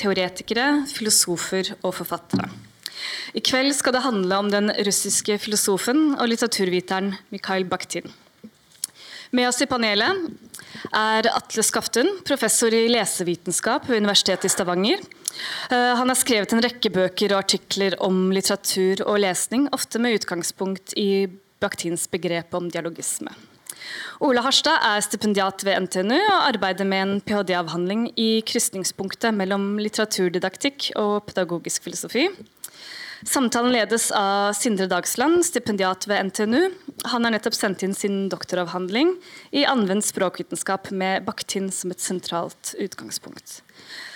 teoretikere, filosofer og forfattere. I kveld skal det handle om den russiske filosofen og litteraturviteren Mikhail Bakhtin. Med oss i panelet er Atle Skaftun, professor i lesevitenskap ved Universitetet i Stavanger. Eh, han har skrevet en rekke bøker og artikler om litteratur og lesning, ofte med utgangspunkt i Bakhtins begrep om dialogisme. Ola Harstad er stipendiat ved NTNU og arbeider med en ph.d.-avhandling i krysningspunktet mellom litteraturdidaktikk og pedagogisk filosofi. Samtalen ledes av Sindre Dagsland, stipendiat ved NTNU. Han har nettopp sendt inn sin doktoravhandling i anvendt språkvitenskap med Bakhtin som et sentralt utgangspunkt.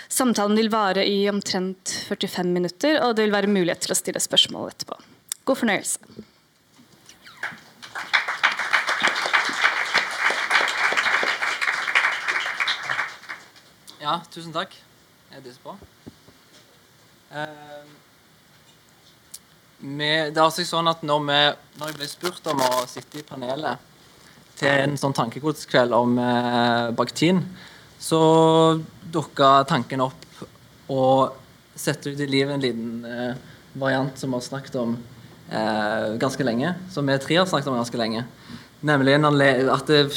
Samtalen vil vare i omtrent 45 minutter, og det vil være mulighet til å stille spørsmål etterpå. God fornøyelse. Ja, tusen takk. Jeg det på? Med, det er altså sånn at når, vi, når, jeg ble spurt om å sitte i panelet til en sånn tankegodskveld om eh, Bakhtin, så dukka tanken opp å sette ut i livet en liten eh, variant som vi har snakket om eh, ganske lenge. Som vi tre har snakket om ganske lenge. Nemlig at jeg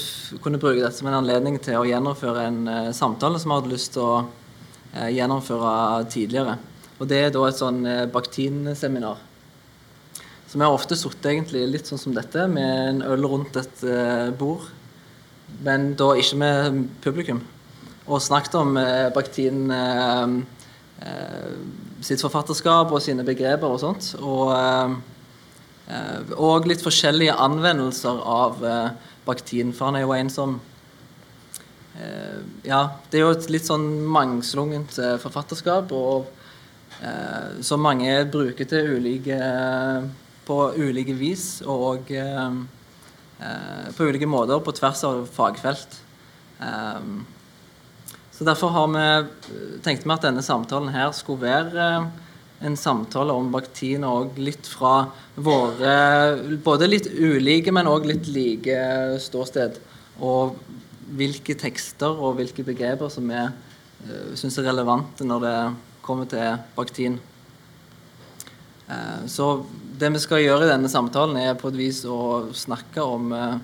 kunne bruke dette som en anledning til å gjennomføre en uh, samtale som jeg hadde lyst til å uh, gjennomføre tidligere. Og Det er da et sånn uh, Bakhtin-seminar så vi har ofte sittet litt sånn som dette, med en øl rundt et bord. Men da ikke med publikum. Og snakket om Bakhtin uh, sitt forfatterskap og sine begreper og sånt. Og, og litt forskjellige anvendelser av baktin. For han er jo en som Ja, det er jo et litt sånn mangslungent forfatterskap. og som mange bruker til ulike på ulike vis og eh, eh, på ulike måter på tvers av fagfelt. Eh, så Derfor har vi tenkt vi at denne samtalen her skulle være en samtale om baktin og litt fra våre både litt ulike, men òg litt like ståsted. Og hvilke tekster og hvilke begreper som vi uh, syns er relevante når det kommer til baktin. Uh, så det vi skal gjøre i denne samtalen, er på et vis å snakke om eh,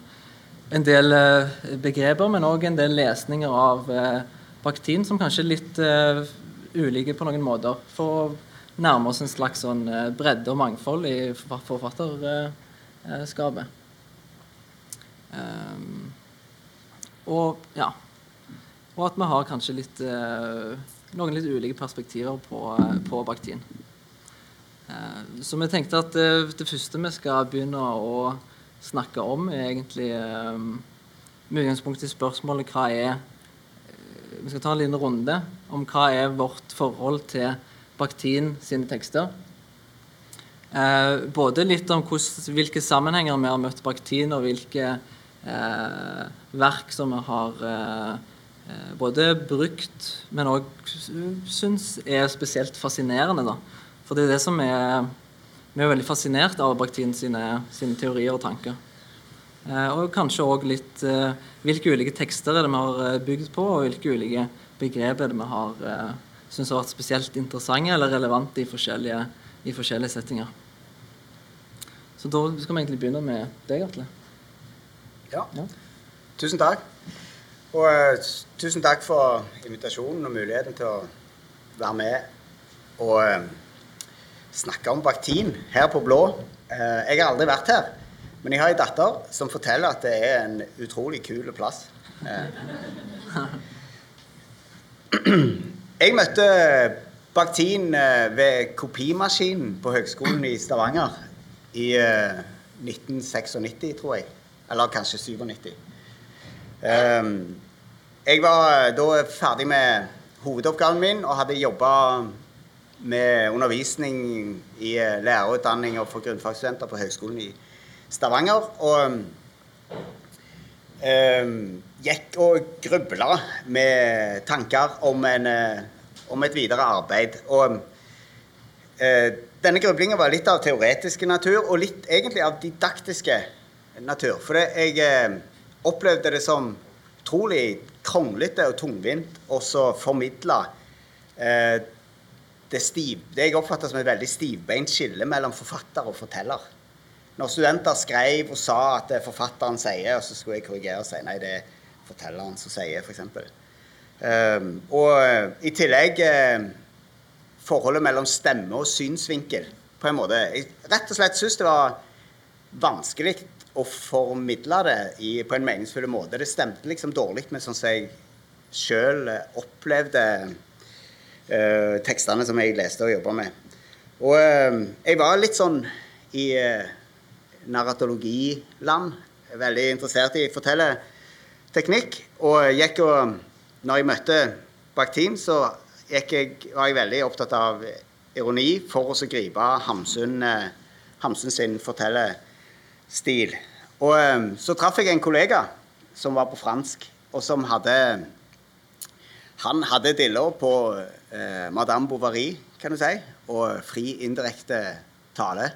en del eh, begreper, men òg en del lesninger av baktin som kanskje er litt ulike på noen måter. For å nærme oss en slags sånn bredde og mangfold i forfatterskapet. og ja Og at vi har kanskje litt, noen litt ulike perspektiver på, på baktin. Eh, så vi tenkte at det, det, første vi skal begynne å snakke om, er egentlig eh, med utgangspunkt i spørsmålet hva er eh, Vi skal ta en liten runde om hva er vårt forhold til Bakhtin sine tekster. både litt om hos, hvilke sammenhenger vi har møtt Bakhtin, og hvilke eh, verk som vi har eh, både brukt, men òg syns er spesielt fascinerende. da for det er det som er Vi er veldig fascinert av Bakhtin sine, sine teorier og tanker. Eh, og kanskje òg litt eh, hvilke ulike tekster er det vi har eh, bygd på, og hvilke ulike begrep er det vi har eh, syns har vært spesielt interessante eller relevante i forskjellige, i forskjellige settinger. Så da skal vi egentlig begynne med deg, Atle. Ja. ja. Tusen takk. Og uh, tusen takk for invitasjonen og muligheten til å være med. Og uh, snakke om Baktin her på Blå. Uh, jeg har aldri vært her, men jeg har ei datter som forteller at det er en utrolig kul plass. Eh. Jeg møtte Bakhtin eh, ved kopimaskinen på Høgskolen i Stavanger i 1996, tror jeg. Eller kanskje 97. Jeg var da ferdig med hovedoppgaven min og hadde jobba med undervisning i eh, lærerutdanning for grunnfagsstudenter på Høgskolen i Stavanger. Og um, gikk og grubla med tanker om, en, eh, om et videre arbeid. Og eh, denne grublinga var litt av teoretiske natur, og litt egentlig av didaktiske natur. For det, jeg eh, opplevde det som utrolig kronglete og tungvint å formidle eh, det, stiv, det jeg oppfatter som et veldig stivbeint skille mellom forfatter og forteller. Når studenter skrev og sa at er forfatteren sier, og så skulle jeg korrigere og si nei, det er fortelleren som sier, f.eks. Um, og uh, i tillegg uh, forholdet mellom stemme og synsvinkel. på en måte. Jeg rett og slett syns det var vanskelig å formidle det i, på en meningsfull måte. Det stemte liksom dårlig med sånn som jeg sjøl opplevde uh, tekstene som jeg leste og jobba med. Og jeg var litt sånn i narratologiland. Veldig interessert i fortellerteknikk. Og gikk og Når jeg møtte Bakhtin, så jeg, var jeg veldig opptatt av ironi for å gripe Hamsun, eh, Hamsun sin fortellerstil. Og eh, så traff jeg en kollega som var på fransk, og som hadde Han hadde diller på eh, Madame Bovary, kan du si, og fri indirekte tale.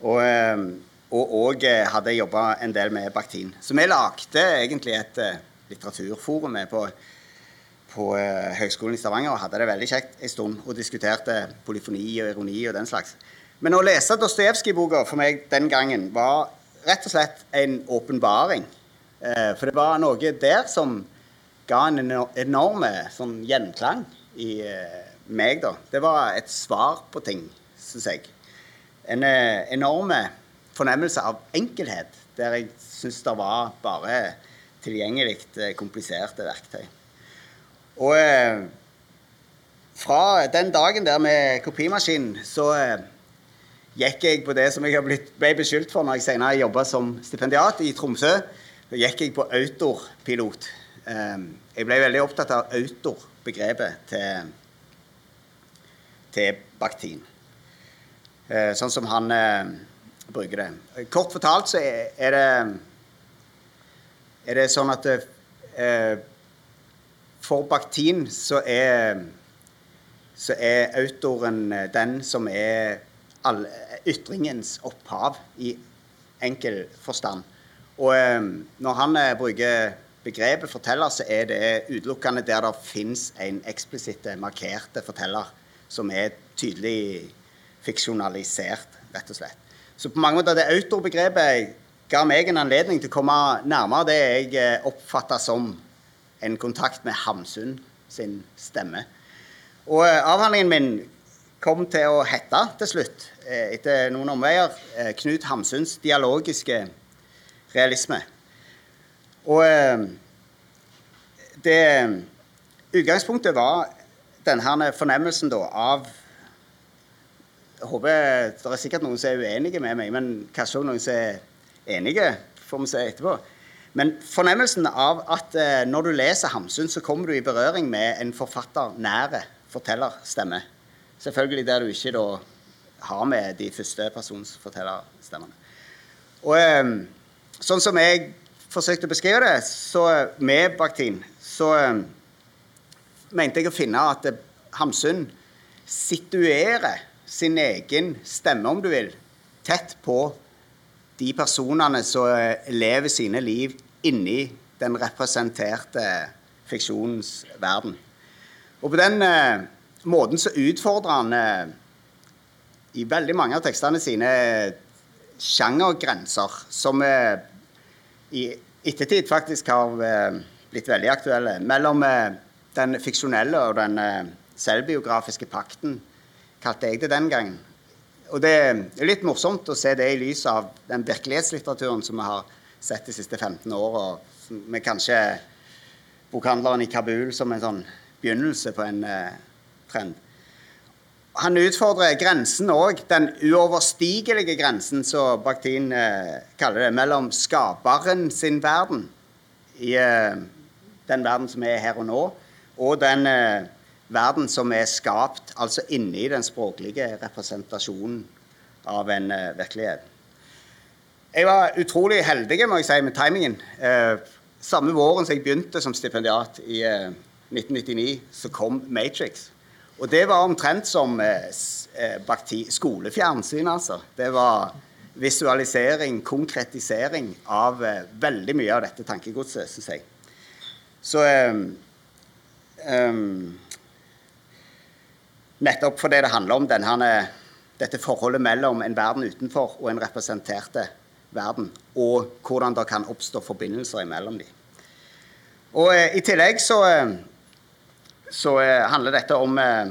Og eh, og eh, hadde jobba en del med Bakhtin. Så vi lagde egentlig et litteraturforum litteraturforum på, på uh, Høgskolen i Stavanger og hadde det veldig kjekt en stund og diskuterte polyfoni og ironi og den slags. Men å lese Dostojevskij-boka for meg den gangen var rett og slett en åpenbaring. Uh, for det var noe der som ga en enorm sånn gjenklang i meg, da. Det var et svar på ting, syns jeg. En enorm fornemmelse av enkelhet, der jeg syns det var bare tilgjengelig eh, kompliserte verktøy. Og eh, fra den dagen der med kopimaskinen, så eh, gikk jeg på det som jeg blitt, ble beskyldt for når jeg senere jobba som stipendiat i Tromsø. Da gikk jeg på autorpilot. Eh, jeg ble veldig opptatt av autorbegrepet til, til Bakhtin. Eh, sånn som han eh, bruker det. Kort fortalt så er det er det sånn at eh, for Bakhtin så er så er autoren den som er all, ytringens opphav i enkel forstand. Og eh, når han eh, bruker begrepet forteller, så er det utelukkende der det fins en eksplisitt markerte forteller som er tydelig fiksjonalisert, rett og slett. Så på mange måter det autorbegrepet ga meg en anledning til å komme nærmere det jeg eh, oppfatta som en kontakt med Hamsun sin stemme. Og eh, avhandlingen min kom til å hete til slutt, eh, etter noen omveier, Knut Hamsuns dialogiske realisme. Og det Utgangspunktet var denne fornemmelsen da, av jeg håper Det er sikkert noen som er uenige med meg, men kanskje også noen som er enige. får vi se etterpå. Men fornemmelsen av at eh, når du leser Hamsun, så kommer du i berøring med en forfatter nære fortellerstemme. Selvfølgelig der du ikke da har med de førstepersons fortellerstemmene. Og eh, sånn som jeg forsøkte å beskrive det, så med Bakhtin, så eh, mente jeg å finne at Hamsun situerer sin egen stemme, om du vil, tett på de personene som lever sine liv inni den representerte fiksjonens verden. Og på den eh, måten så utfordrer han eh, i veldig mange av tekstene sine sjangergrenser, som eh, i ettertid faktisk har eh, blitt veldig aktuelle, mellom eh, den fiksjonelle og den eh, selvbiografiske pakten kalte jeg det den gangen. Og det er litt morsomt å se det i lys av den virkelighetslitteraturen som vi har sett de siste 15 åra, med kanskje bokhandleren i Kabul som en sånn begynnelse på en eh, trend. Han utfordrer grensen òg, den uoverstigelige grensen, som Bakhtin eh, kaller det, mellom skaperen sin verden, i eh, den verden som er her og nå, og den eh, verden som er skapt altså inni den språklige representasjonen av en uh, virkelighet. Jeg var utrolig heldig må jeg si, med timingen. Uh, samme våren som jeg begynte som stipendiat i uh, eh, 1999, så kom Matrix. Og det var omtrent som skolefjernsyn, altså. Det var visualisering, konkretisering av veldig mye av dette tankegodset, syns jeg. Så um, Nettopp fordi det handler om denne, dette forholdet mellom en verden utenfor og en representerte verden, og hvordan det kan oppstå forbindelser imellom dem. Og eh, I tillegg så, eh, så eh, handler dette om eh,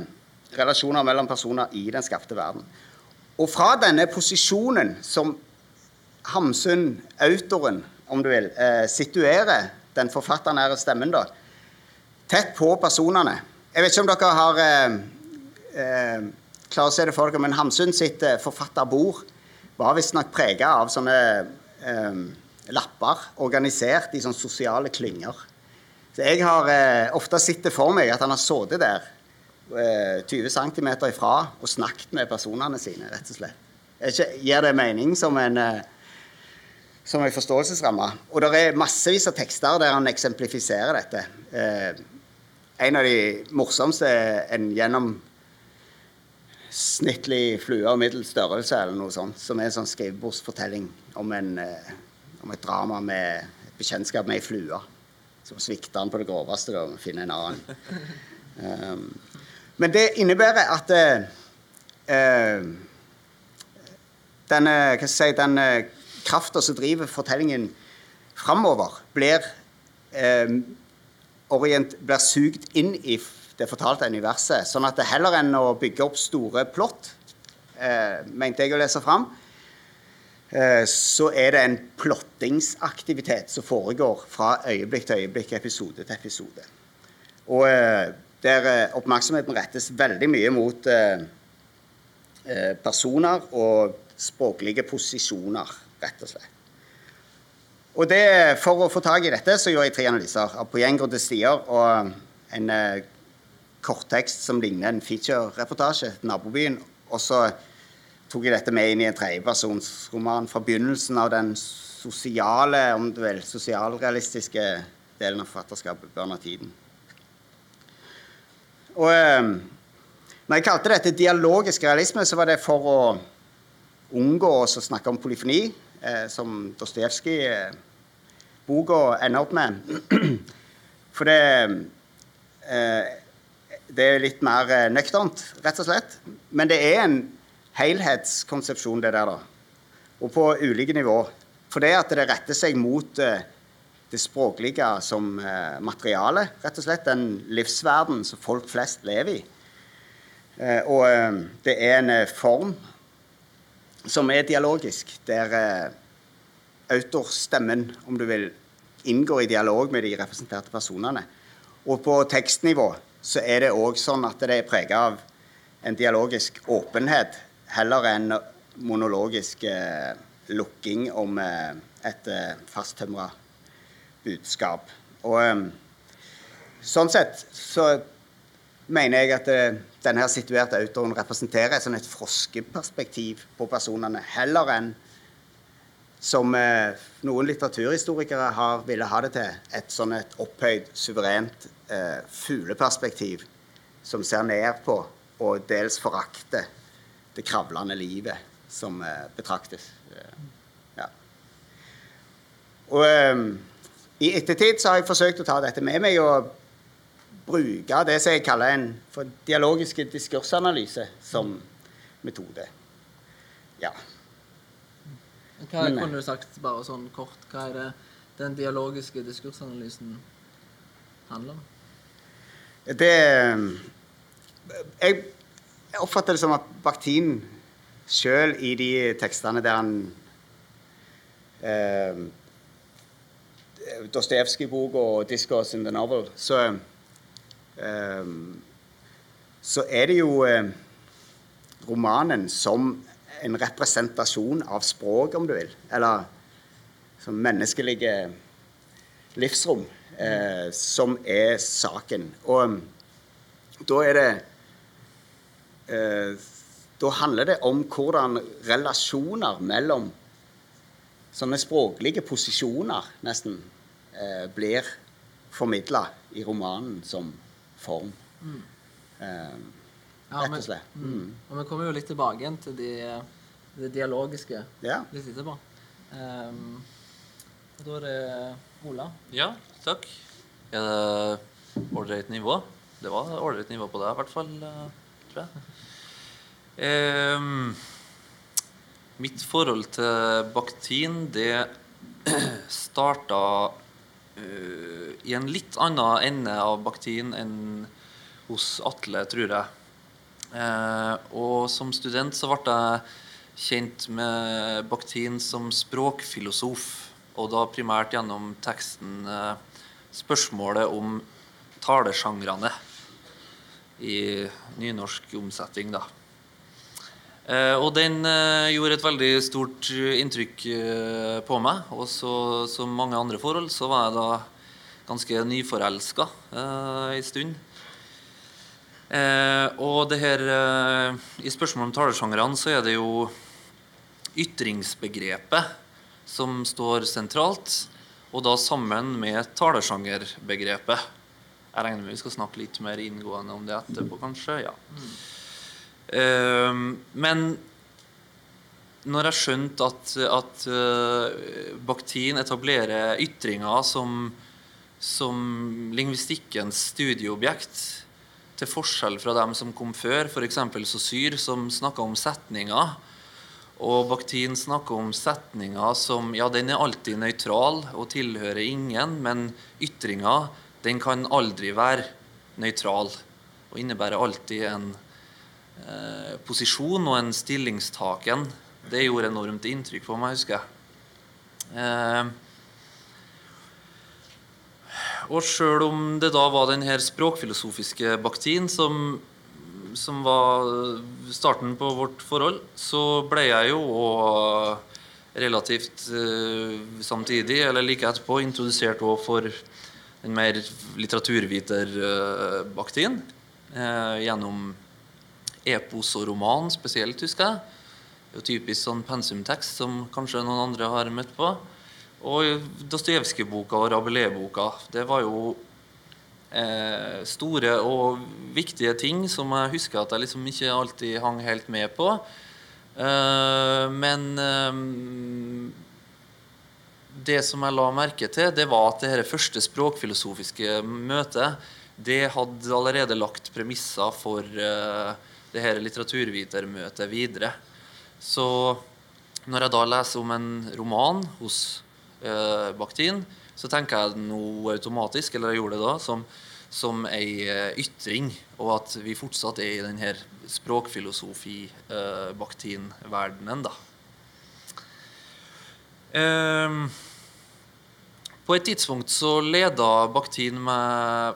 relasjoner mellom personer i den skapte verden. Og fra denne posisjonen som Hamsun, autoren, om du vil, eh, situerer den forfatternære stemmen da, tett på personene. Jeg vet ikke om dere har eh, klarer å se det for dere, men Hamsun sitt eh, forfatterbord var visstnok prega av sånne eh, lapper organisert i sånne sosiale klynger. Så jeg har eh, ofte sett det for meg at han har sittet der eh, 20 cm ifra og snakket med personene sine, rett og slett. Ikke, gir det mening som en eh, som en forståelsesramme. Og det er massevis av tekster der han eksemplifiserer dette. Eh, en av de morsomste er en gjennom snittlig flue av middels størrelse, eller noe sånt, som er en sånn skrivebordsfortelling om, en, eh, om et drama med et bekjentskap med ei flue. Som svikter han på det groveste da, og finner en annen. Um, men det innebærer at eh denne, hva si, denne krafta som driver fortellingen framover, blir, eh, blir sugd inn i det fortalte universet. Sånn at det heller enn å bygge opp store plott, eh, mente jeg å lese fram, eh, så er det en plottingsaktivitet som foregår fra øyeblikk til øyeblikk, episode til episode. Og eh, der eh, oppmerksomheten rettes veldig mye mot eh, eh, personer og språklige posisjoner rett og slett. Og det, For å få tak i dette så gjorde jeg tre analyser av poenggrodde stier og en korttekst som ligner en feature-reportasje til nabobyen. Og så tok jeg dette med inn i en tredjepersonsroman fra begynnelsen av den sosiale, om du vil, sosialrealistiske delen av forfatterskapet, Børn av tiden. Og eh, når jeg kalte dette dialogisk realisme, så var det for å unngå å snakke om polyfoni, eh, som Dostojevskij-boka eh, ender opp med. For det, eh, det er litt mer eh, nøkternt, rett og slett. Men det er en helhetskonsepsjon, det der, da. Og på ulike nivå. For det at det retter seg mot eh, det språklige som eh, materiale, rett og slett. Den livsverden som folk flest lever i. og det er en form som er dialogisk, der autorstemmen, om du vil, inngår i dialog med de representerte personene. Og på tekstnivå så er det òg sånn at det er prega av en dialogisk åpenhet heller enn monologisk eh, lukking om eh, et eh, fasttømra budskap. Og eh, sånn sett så mener jeg at eh, denne situerte autoren representerer et, sånn et froskeperspektiv på personene, heller enn som eh, noen litteraturhistorikere har ville ha det til, et sånn et opphøyd, suverent eh, fugleperspektiv som ser ned på og dels forakter det kravlende livet som eh, betraktes. Eh, ja. Og eh, i ettertid så har jeg forsøkt å ta dette med meg og bruke det som jeg kaller en for dialogiske diskursanalyse som metode. Ja. Hva Men, kunne du sagt bare sånn kort? Hva er det den dialogiske diskursanalysen handler om? Det Jeg oppfatter det som at Bakhtin sjøl i de tekstene der han eh, Dostojevskij-boka og 'Discourse in the Novel', så eh, så er det jo eh, romanen som en representasjon av språk, om du vil. Eller som menneskelige livsrom, eh, som er saken. Og ehm, da er det eh, Da handler det om hvordan relasjoner mellom sånne språklige posisjoner, nesten, eh, blir formidla i romanen som form. Mm. Eh, rett og slett. Mm. mm. Og vi kommer jo litt tilbake igjen til de, det dialogiske ja. litt etterpå. Um, da er det Ola. Ja, takk. Er det ålreit nivå? Det var ålreit nivå på deg, i hvert fall. Eh, tror jeg. Eh, mitt forhold til baktin, det starta uh, i en litt annen ende av baktin enn hos Atle, tror jeg. Eh, og som student så ble jeg kjent med baktin som språkfilosof, og da primært gjennom teksten eh, 'Spørsmålet om talesjangrene' i nynorsk omsetning, da. Eh, og den eh, gjorde et veldig stort inntrykk eh, på meg. Og så, som mange andre forhold så var jeg da ganske nyforelska eh, stund. Eh, og det her eh, I spørsmålet om talesjangrene så er det jo ytringsbegrepet som står sentralt, og da sammen med talesjangerbegrepet. Jeg regner med vi skal snakke litt mer inngående om det etterpå, kanskje. ja. Uh, men når jeg skjønte at, at uh, Bakhtin etablerer ytringer som, som lingvistikkens studieobjekt, til forskjell fra dem som kom før, f.eks. Saussure, som snakka om setninger, og Bakhtin snakker om setninger som ja, den er alltid nøytral og tilhører ingen, men ytringa den kan aldri være nøytral og innebærer alltid en eh, posisjon og en stillingstaken. Det gjorde enormt inntrykk på meg, husker jeg. Eh, og sjøl om det da var den her språkfilosofiske Bakhtin som, som var starten på vårt forhold, så ble jeg jo og relativt eh, samtidig, eller like etterpå, introdusert òg for en mer litteraturviter-Bakhtin. Eh, gjennom epos og roman spesielt, husker jeg. Det er jo typisk sånn pensumtekst som kanskje noen andre har møtt på. Og Dostojevskij-boka og Rabelais-boka. Det var jo eh, store og viktige ting som jeg husker at jeg liksom ikke alltid hang helt med på. Eh, men eh, det som jeg la merke til, det var at det her første språkfilosofiske møtet det hadde allerede lagt premisser for eh, det her litteraturvitermøtet videre. Så når jeg da leser om en roman hos eh, Bakhtin, så tenker jeg noe automatisk, eller jeg gjorde det da, som, som ei eh, ytring, og at vi fortsatt er i denne språkfilosofi-Bakhtin-verdenen, da. Um, på et tidspunkt så leda Bakhtin meg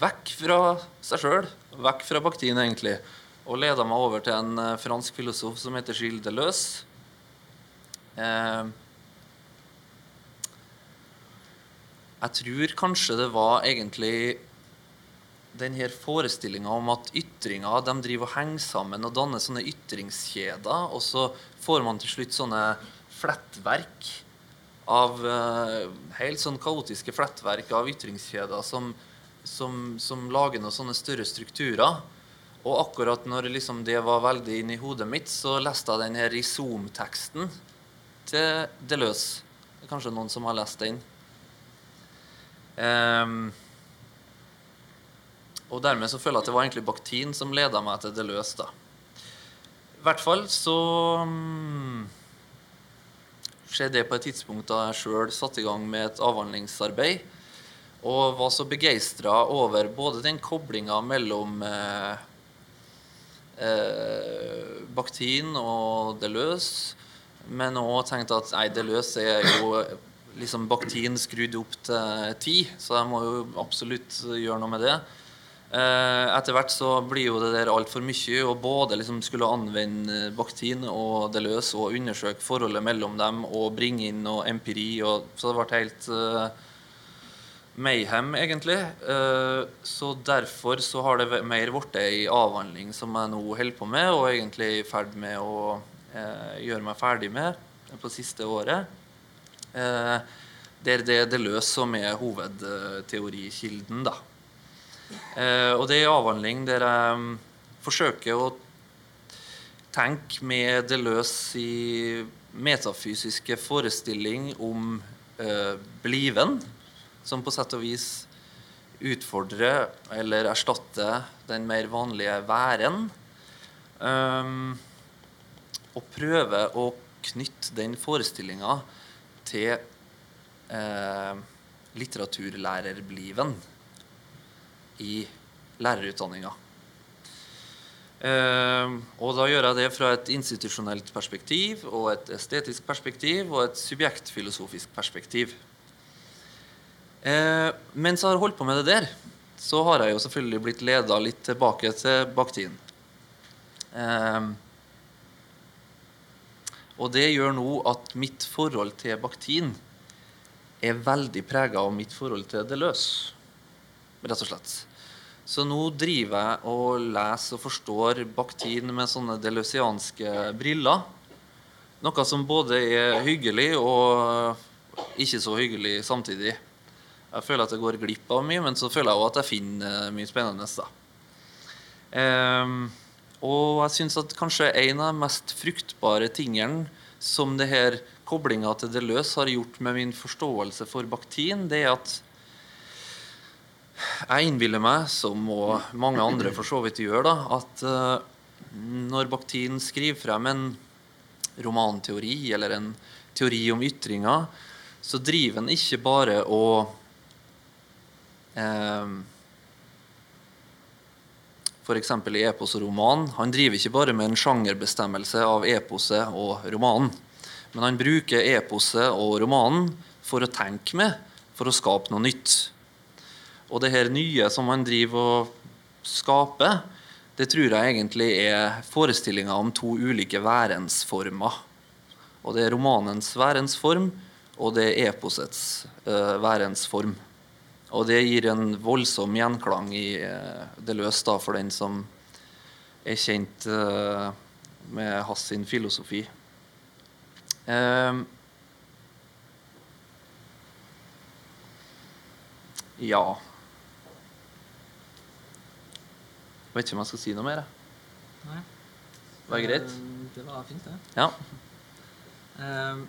vekk fra seg sjøl, vekk fra Bakhtin egentlig, og leda meg over til en eh, fransk filosof som heter Gilles Deleuze. Eh, jeg tror kanskje det var egentlig den her forestillinga om at ytringer de driver og henger sammen og danner sånne ytringskjeder, og så får man til slutt sånne flettverk av uh, helt sånn kaotiske flettverk av ytringskjeder som, som, som, lager noen sånne større strukturer. Og akkurat når liksom det var veldig inni hodet mitt, så leste jeg den her Rizom-teksten til Deleuze. Kanskje noen som har lest den. Um, og dermed så føler jeg at det var egentlig Baktin som leda meg til Deleuze. da. I hvert fall så um, skjedde det på et tidspunkt da jeg sjøl satte i gang med et avhandlingsarbeid. Og var så begeistra over både den koblinga mellom eh, eh, Baktin og Deleuze, men òg tenkte at nei, Deleuze er jo liksom Bakhtin skrudd opp til ti, så jeg må jo absolutt gjøre noe med det. Eh, etter hvert så blir jo det der altfor mye, og både liksom skulle anvende baktin og Deleuze og undersøke forholdet mellom dem og bringe inn noe empiri, og, så det ble helt uh, mayhem, egentlig. Uh, så derfor så har det mer blitt ei avhandling som jeg nå holder på med, og egentlig er i ferd med å gjøre meg ferdig med på siste året. Eh, der det er Deleuze som er hovedteorikilden. da. Eh, og det er en avhandling der jeg mm, forsøker å tenke med Deleuze i metafysiske forestilling om eh, bliven, som på sett og vis utfordre eller erstatte den mer vanlige væren. Um, og prøve å knytte den forestillinga til eh, litteraturlærerbliven i lærerutdanninga. Eh, og da gjør jeg det fra et institusjonelt perspektiv og et estetisk perspektiv og et subjektfilosofisk perspektiv. Eh, mens jeg har holdt på med det der, så har jeg jo selvfølgelig blitt leda litt tilbake til baktiden. Eh, og det gjør nå at mitt forhold til Baktin er veldig prega av mitt forhold til Deleuze, rett og slett. Så nå driver jeg og leser og forstår Bakhtin med sånne deleuzianske briller. Noe som både er hyggelig og ikke så hyggelig samtidig. Jeg føler at jeg går glipp av mye, men så føler jeg òg at jeg finner mye spennende. da. Um, og jeg syns at kanskje en av de mest fruktbare tingene som det her koblinga til Deleuze har gjort med min forståelse for Bakhtin, det er at jeg innbiller meg, som og mange andre for så vidt gjør, da, at uh, når Bakhtin skriver frem en romanteori eller en teori om ytringer, så driver han ikke bare å uh, f.eks. i epos og roman. Han driver ikke bare med en sjangerbestemmelse av eposet og romanen. Men han bruker eposet og romanen for å tenke med, for å skape noe nytt. Og det her nye som han driver og skaper, det tror jeg egentlig er forestillinga om to ulike værensformer. Og det er romanens værensform, og det er eposets uh, værensform. Og det gir en voldsom gjenklang i uh, det løs da, for den som er kjent uh, med hans sin filosofi. Ja Jeg Vet ikke om jeg skal si noe mer. Nei. Var det greit? Eh, Det var fint, det. Ja. Eh,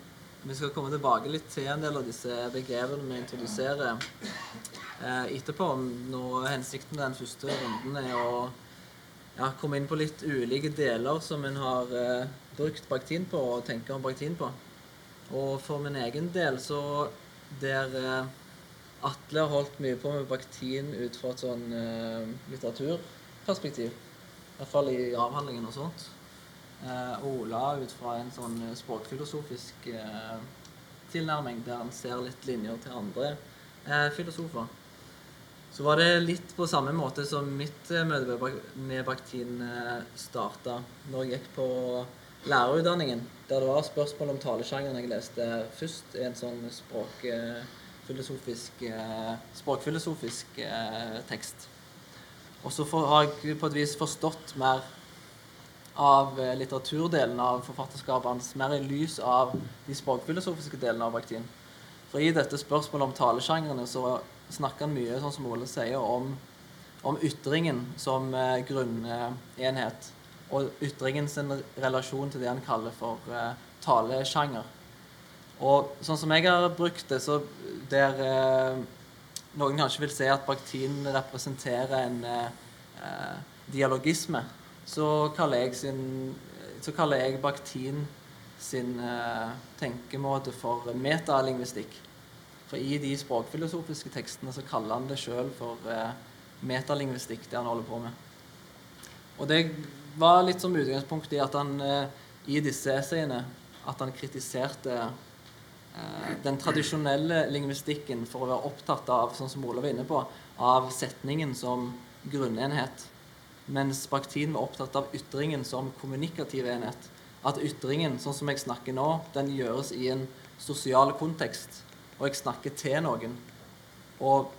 vi skal komme tilbake litt til en del av disse begrepene vi introduserer eh, etterpå. Når Hensikten med den første runden er å ja, komme inn på litt ulike deler som en har eh, brukt baktin på og tenker om baktin på. Og for min egen del så der eh, Atle har holdt mye på med baktin ut fra et sånn litteraturperspektiv. I hvert fall i avhandlingen og sånt. Eh, Ola ut fra en sånn eh, språkfilosofisk eh, tilnærming, der han ser litt linjer til andre filosofer. Så var det litt på samme måte som mitt møte med Baktin starta når jeg gikk på lærerutdanningen, der det var spørsmål om talesjangeren jeg leste først i en sånn språkfilosofisk, språkfilosofisk tekst. Og så har jeg på et vis forstått mer av eh, litteraturdelen av forfatterskapet hans, mer i lys av de språkfilosofiske delene av Bakhtin. For i dette spørsmålet om talesjangrene så snakker han mye, sånn som Ole sier, om, om ytringen som eh, grunnenhet. Og ytringen sin relasjon til det han kaller for eh, talesjanger. Og sånn som jeg har brukt det, så der eh, noen kanskje vil se at Bakhtin representerer en eh, eh, dialogisme, så kaller jeg, sin, så kaller jeg Bakhtin sin eh, tenkemåte for metalingvistikk. For i de språkfilosofiske tekstene så kaller han det sjøl for eh, metalingvistikk, det han holder på med. Og det var litt som utgangspunkt i at han eh, i disse essayene at han kritiserte eh, den tradisjonelle lingvistikken for å være opptatt av, sånn som Olav var inne på, av setningen som grunnenhet. Mens Bakhtin var opptatt av ytringen som kommunikativ enhet. At ytringen, sånn som jeg snakker nå, den gjøres i en sosial kontekst. Og jeg snakker til noen. Og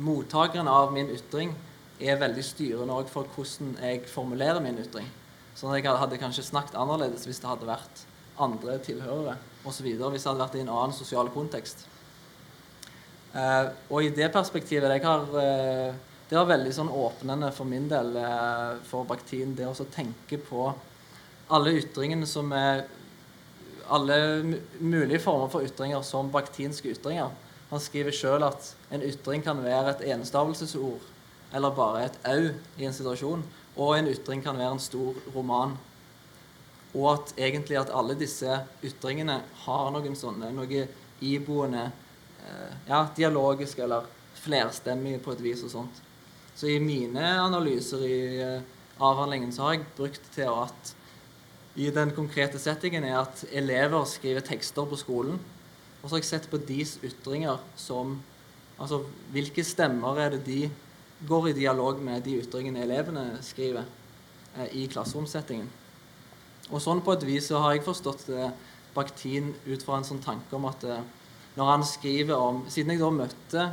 mottakeren av min ytring er veldig styrende òg for hvordan jeg formulerer min ytring. Sånn at jeg hadde kanskje snakket annerledes hvis det hadde vært andre tilhørere osv. Hvis det hadde vært i en annen sosial kontekst. Eh, og i det perspektivet jeg har, eh, Det var veldig sånn åpnende for min del eh, for baktin. det å tenke på alle ytringene som er Alle mulige former for ytringer som baktinske ytringer. Han skriver sjøl at en ytring kan være et enstavelsesord eller bare et au i en situasjon, og en ytring kan være en stor roman. Og at egentlig at alle disse ytringene har noen sånne noe iboende eh, ja, dialogiske eller flerstemmige på et vis og sånt. Så i mine analyser i eh, avhandlingen så har jeg brukt til at i den konkrete settingen er at elever skriver tekster på skolen. Og så har jeg sett på deres ytringer som Altså hvilke stemmer er det de går i dialog med de ytringene elevene skriver eh, i klasseromsettingen. Og sånn på et vis så har jeg forstått eh, Bakhtin ut fra en sånn tanke om at eh, når han skriver om Siden jeg da møtte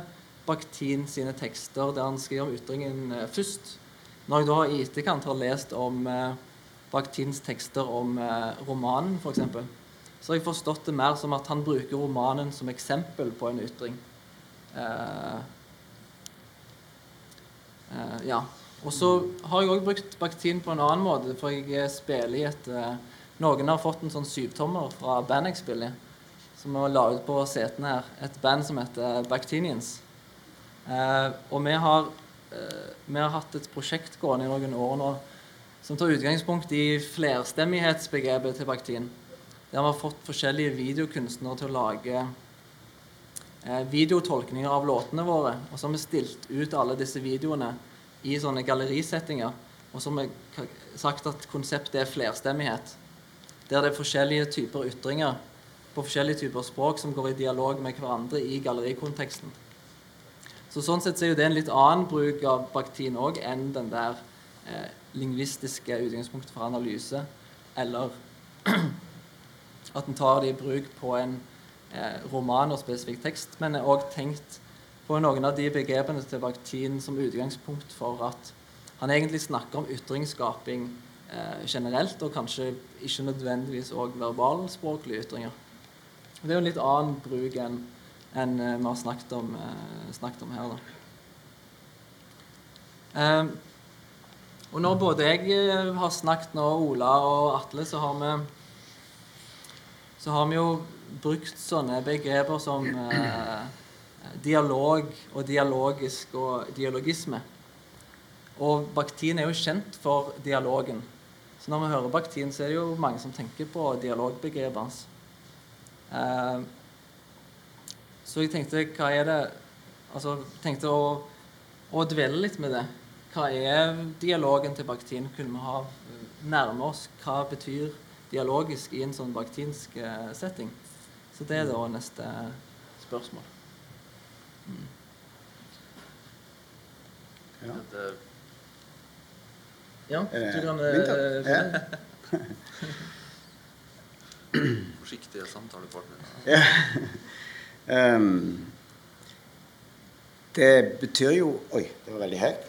Bakhtin sine tekster der han skriver om ytringen eh, først Når jeg da i etterkant har lest om eh, Bakhtins tekster om eh, romanen, f.eks., så har jeg forstått det mer som at han bruker romanen som eksempel på en ytring. Eh, eh, ja. Og så har jeg òg brukt Bakhtin på en annen måte, for jeg spiller i et eh, Noen har fått en sånn syvtommer fra band jeg spiller i, som vi la ut på setene her. Et band som heter Bakhtinians. Eh, og vi har, eh, vi har hatt et prosjekt gående i noen år nå som tar utgangspunkt i flerstemmighetsbegrepet til Bakhtin. Der vi har fått forskjellige videokunstnere til å lage eh, videotolkninger av låtene våre. Og så har vi stilt ut alle disse videoene i sånne gallerisettinger. Og så har vi sagt at konseptet er flerstemmighet. Der det er forskjellige typer ytringer på forskjellige typer språk som går i dialog med hverandre i gallerikonteksten. Så Sånn sett så er jo det en litt annen bruk av baktin òg enn den der eh, lingvistiske utgangspunktet for analyse, eller at en tar det i bruk på en eh, roman og spesifikk tekst, men er òg tenkt på noen av de begrepene til Bakhtin som utgangspunkt for at han egentlig snakker om ytringsskaping eh, generelt, og kanskje ikke nødvendigvis òg verbalspråklige ytringer. Det er jo en litt annen bruk enn enn eh, vi har snakket om, eh, snakket om her. da. Eh, og når både jeg eh, har snakket nå, Ola og Atle, så har vi så har vi jo brukt sånne begreper som eh, dialog og dialogisk og dialogisme. Og Bakhtin er jo kjent for dialogen. Så når vi hører Bakhtin, så er det jo mange som tenker på dialogbegrepet hans. Eh, så jeg tenkte hva er det Altså tenkte å, å dvele litt med det. Hva er dialogen til Bakhtin? Kunne vi ha nærme oss hva betyr dialogisk i en sånn bakhtinsk eh, setting? Så det er da neste spørsmål. Mm. Ja. Det, Ja, Er det du kan eh, Ja. forsiktige samtalepartnere. Ehm, det betyr jo Oi, det var veldig høyt.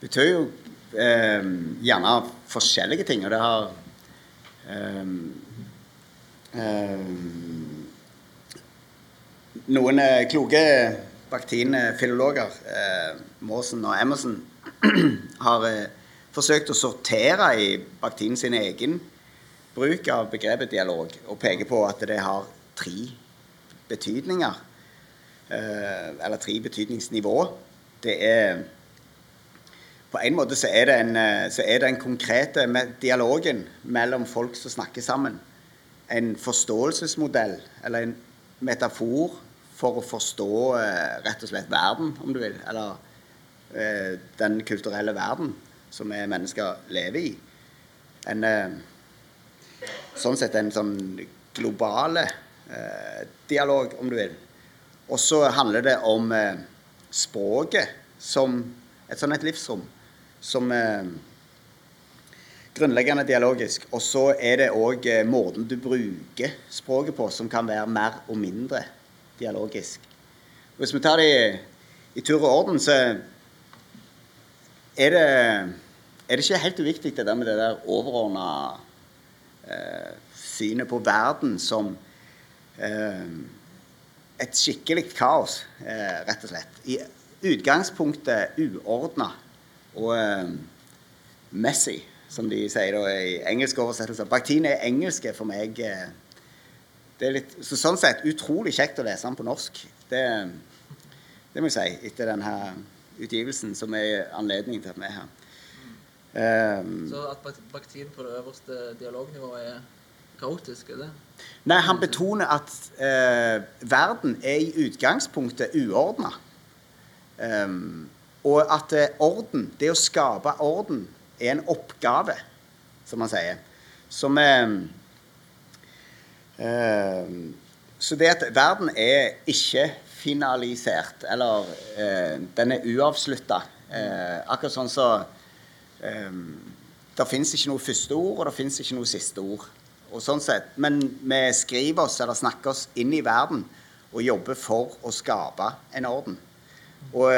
Det betyr jo ehm, gjerne forskjellige ting, og det har ehm, ehm, Noen eh, kloke Bakhtin-filologer, eh, og Emerson, har eh, forsøkt å sortere i Bakhtin sin egen bruk av begrepet dialog og peker på at det har tre betydninger. Eh, eller tre betydningsnivå. Det er På en måte så er det en, eh, er den konkrete me- dialogen mellom folk som snakker sammen, en forståelsesmodell eller en metafor for å forstå eh, rett og slett verden, om du vil. Eller eh, den kulturelle verden som vi mennesker lever i. En eh, sånn sett en sånn globale eh, dialog, om du vil. Og så handler det om eh, språket som et sånn et livsrom. Som eh, grunnleggende dialogisk. Og så er det òg eh, måten du bruker språket på, som kan være mer og mindre dialogisk. Hvis vi tar det i, i tur og orden, så er det, er det ikke helt uviktig det der med det der overordna synet på verden som eh, et skikkelig kaos, eh, rett og slett. I utgangspunktet uordna og eh, messy, som de sier da i engelske oversettelser. Bakhtin er engelske for meg eh, det er litt, så sånn sett utrolig kjekt å lese den på norsk. Det, det må jeg si, etter denne utgivelsen, som er anledningen til at vi er her. Um, så at Bakhtin på det øverste dialognivået er kaotisk? er det? Nei, han betoner at uh, verden er i utgangspunktet uordna. Um, og at uh, orden, det å skape orden, er en oppgave, som han sier. Som uh, Så det at verden er ikke finalisert, eller den er uavslutta. akkurat sånn så um, Det fins ikke noe første ord, og det fins ikke noe siste ord. Og sånn sett, Men vi skriver oss eller snakker oss inn i verden og jobber for å skape en orden. Og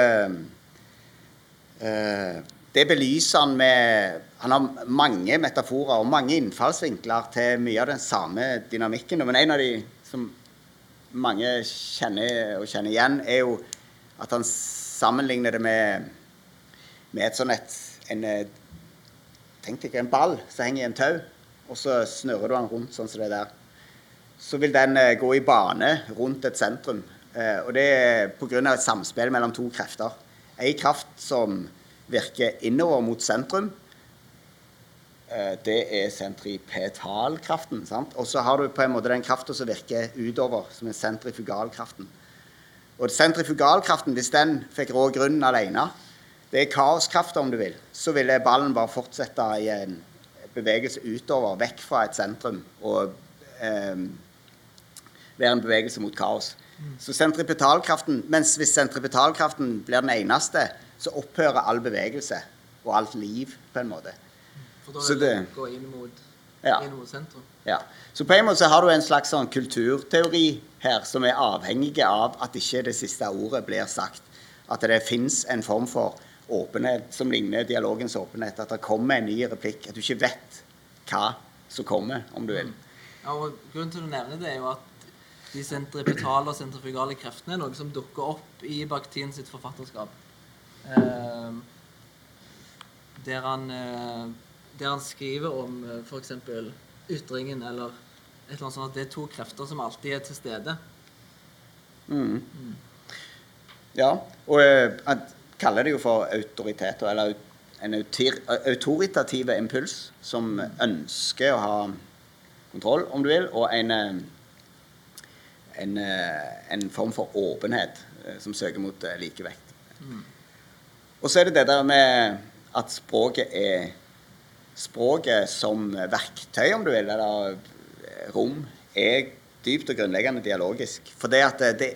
uh, det belyser han med Han har mange metaforer og mange innfallsvinkler til mye av den samme dynamikken. Men en av de som mange kjenner og kjenner igjen, er jo at han sammenligner det med, med et sånn et, en Tenk deg en ball som henger i en tau, og så snurrer du den rundt sånn som det der. Så vil den eh, gå i bane rundt et sentrum. Eh, og det er pga. et samspill mellom to krefter. Ei kraft som virker innover mot sentrum. Eh, det er sentripetalkraften. sant? Og så har du på en måte den krafta som virker utover, som er sentrifugalkraften. Og sentrifugalkraften, hvis den fikk rå grunnen alene, det er kaoskrafter, om du vil. Så ville ballen bare fortsette i en bevegelse utover, vekk fra et sentrum, og eh, være en bevegelse mot kaos. Så sentripetalkraften, mens hvis sentripetalkraften blir den eneste, så opphører all bevegelse og alt liv, på en måte. For da vil det gå inn mot, ja. inn mot sentrum? Ja. Så på en måte så har du en slags sånn kulturteori her som er avhengig av at ikke det siste ordet blir sagt. At det fins en form for åpenhet som ligner dialogens åpenhet. At det kommer en ny replikk. At du ikke vet hva som kommer, om du vil. Ja, og Grunnen til å nevne det er jo at de sentripetale og sentrifugale kreftene er noe som dukker opp i Bakhtin sitt forfatterskap. Eh, der, han, eh, der, han, skriver om eh, f.eks. ytringen eller et eller annet sånt at det er to krefter som alltid er til stede. Mm. Mm. Ja, og eh, at kaller det jo for autoritet, eller en autoritativ impuls som ønsker å ha kontroll, om du vil, og en, en, en form for åpenhet eh, som søker mot eh, likevekt. Og så er det det der med at språket er Språket som verktøy, om du vil, eller rom, er dypt og grunnleggende dialogisk. For det at det,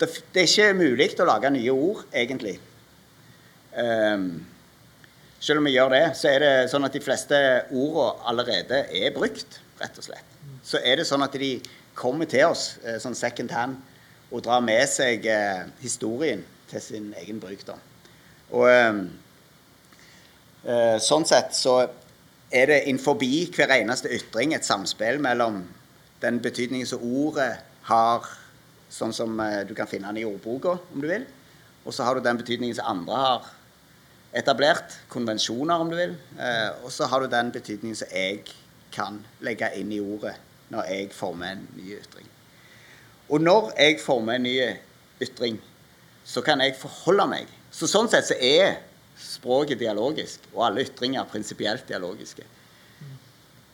det, det er ikke mulig å lage nye ord, egentlig. Um, selv om vi gjør det, så er det sånn at de fleste ordene allerede er brukt, rett og slett. Så er det sånn at de kommer til oss eh, sånn second hand og drar med seg eh, historien til sin egen bruk. da. Og um, uh, sånn sett så er det innenfor hver eneste ytring et samspill mellom den betydningen som ordet har sånn som eh, du kan finne den i ordboka, om du vil. Og så har du den betydningen som andre har etablert, konvensjoner, om du vil. Eh, og så har du den betydningen som jeg kan legge inn i ordet når jeg former en ny ytring. Og når jeg former en ny ytring, så kan jeg forholde meg. Så sånn sett så er språket dialogisk, og alle ytringer prinsipielt dialogiske.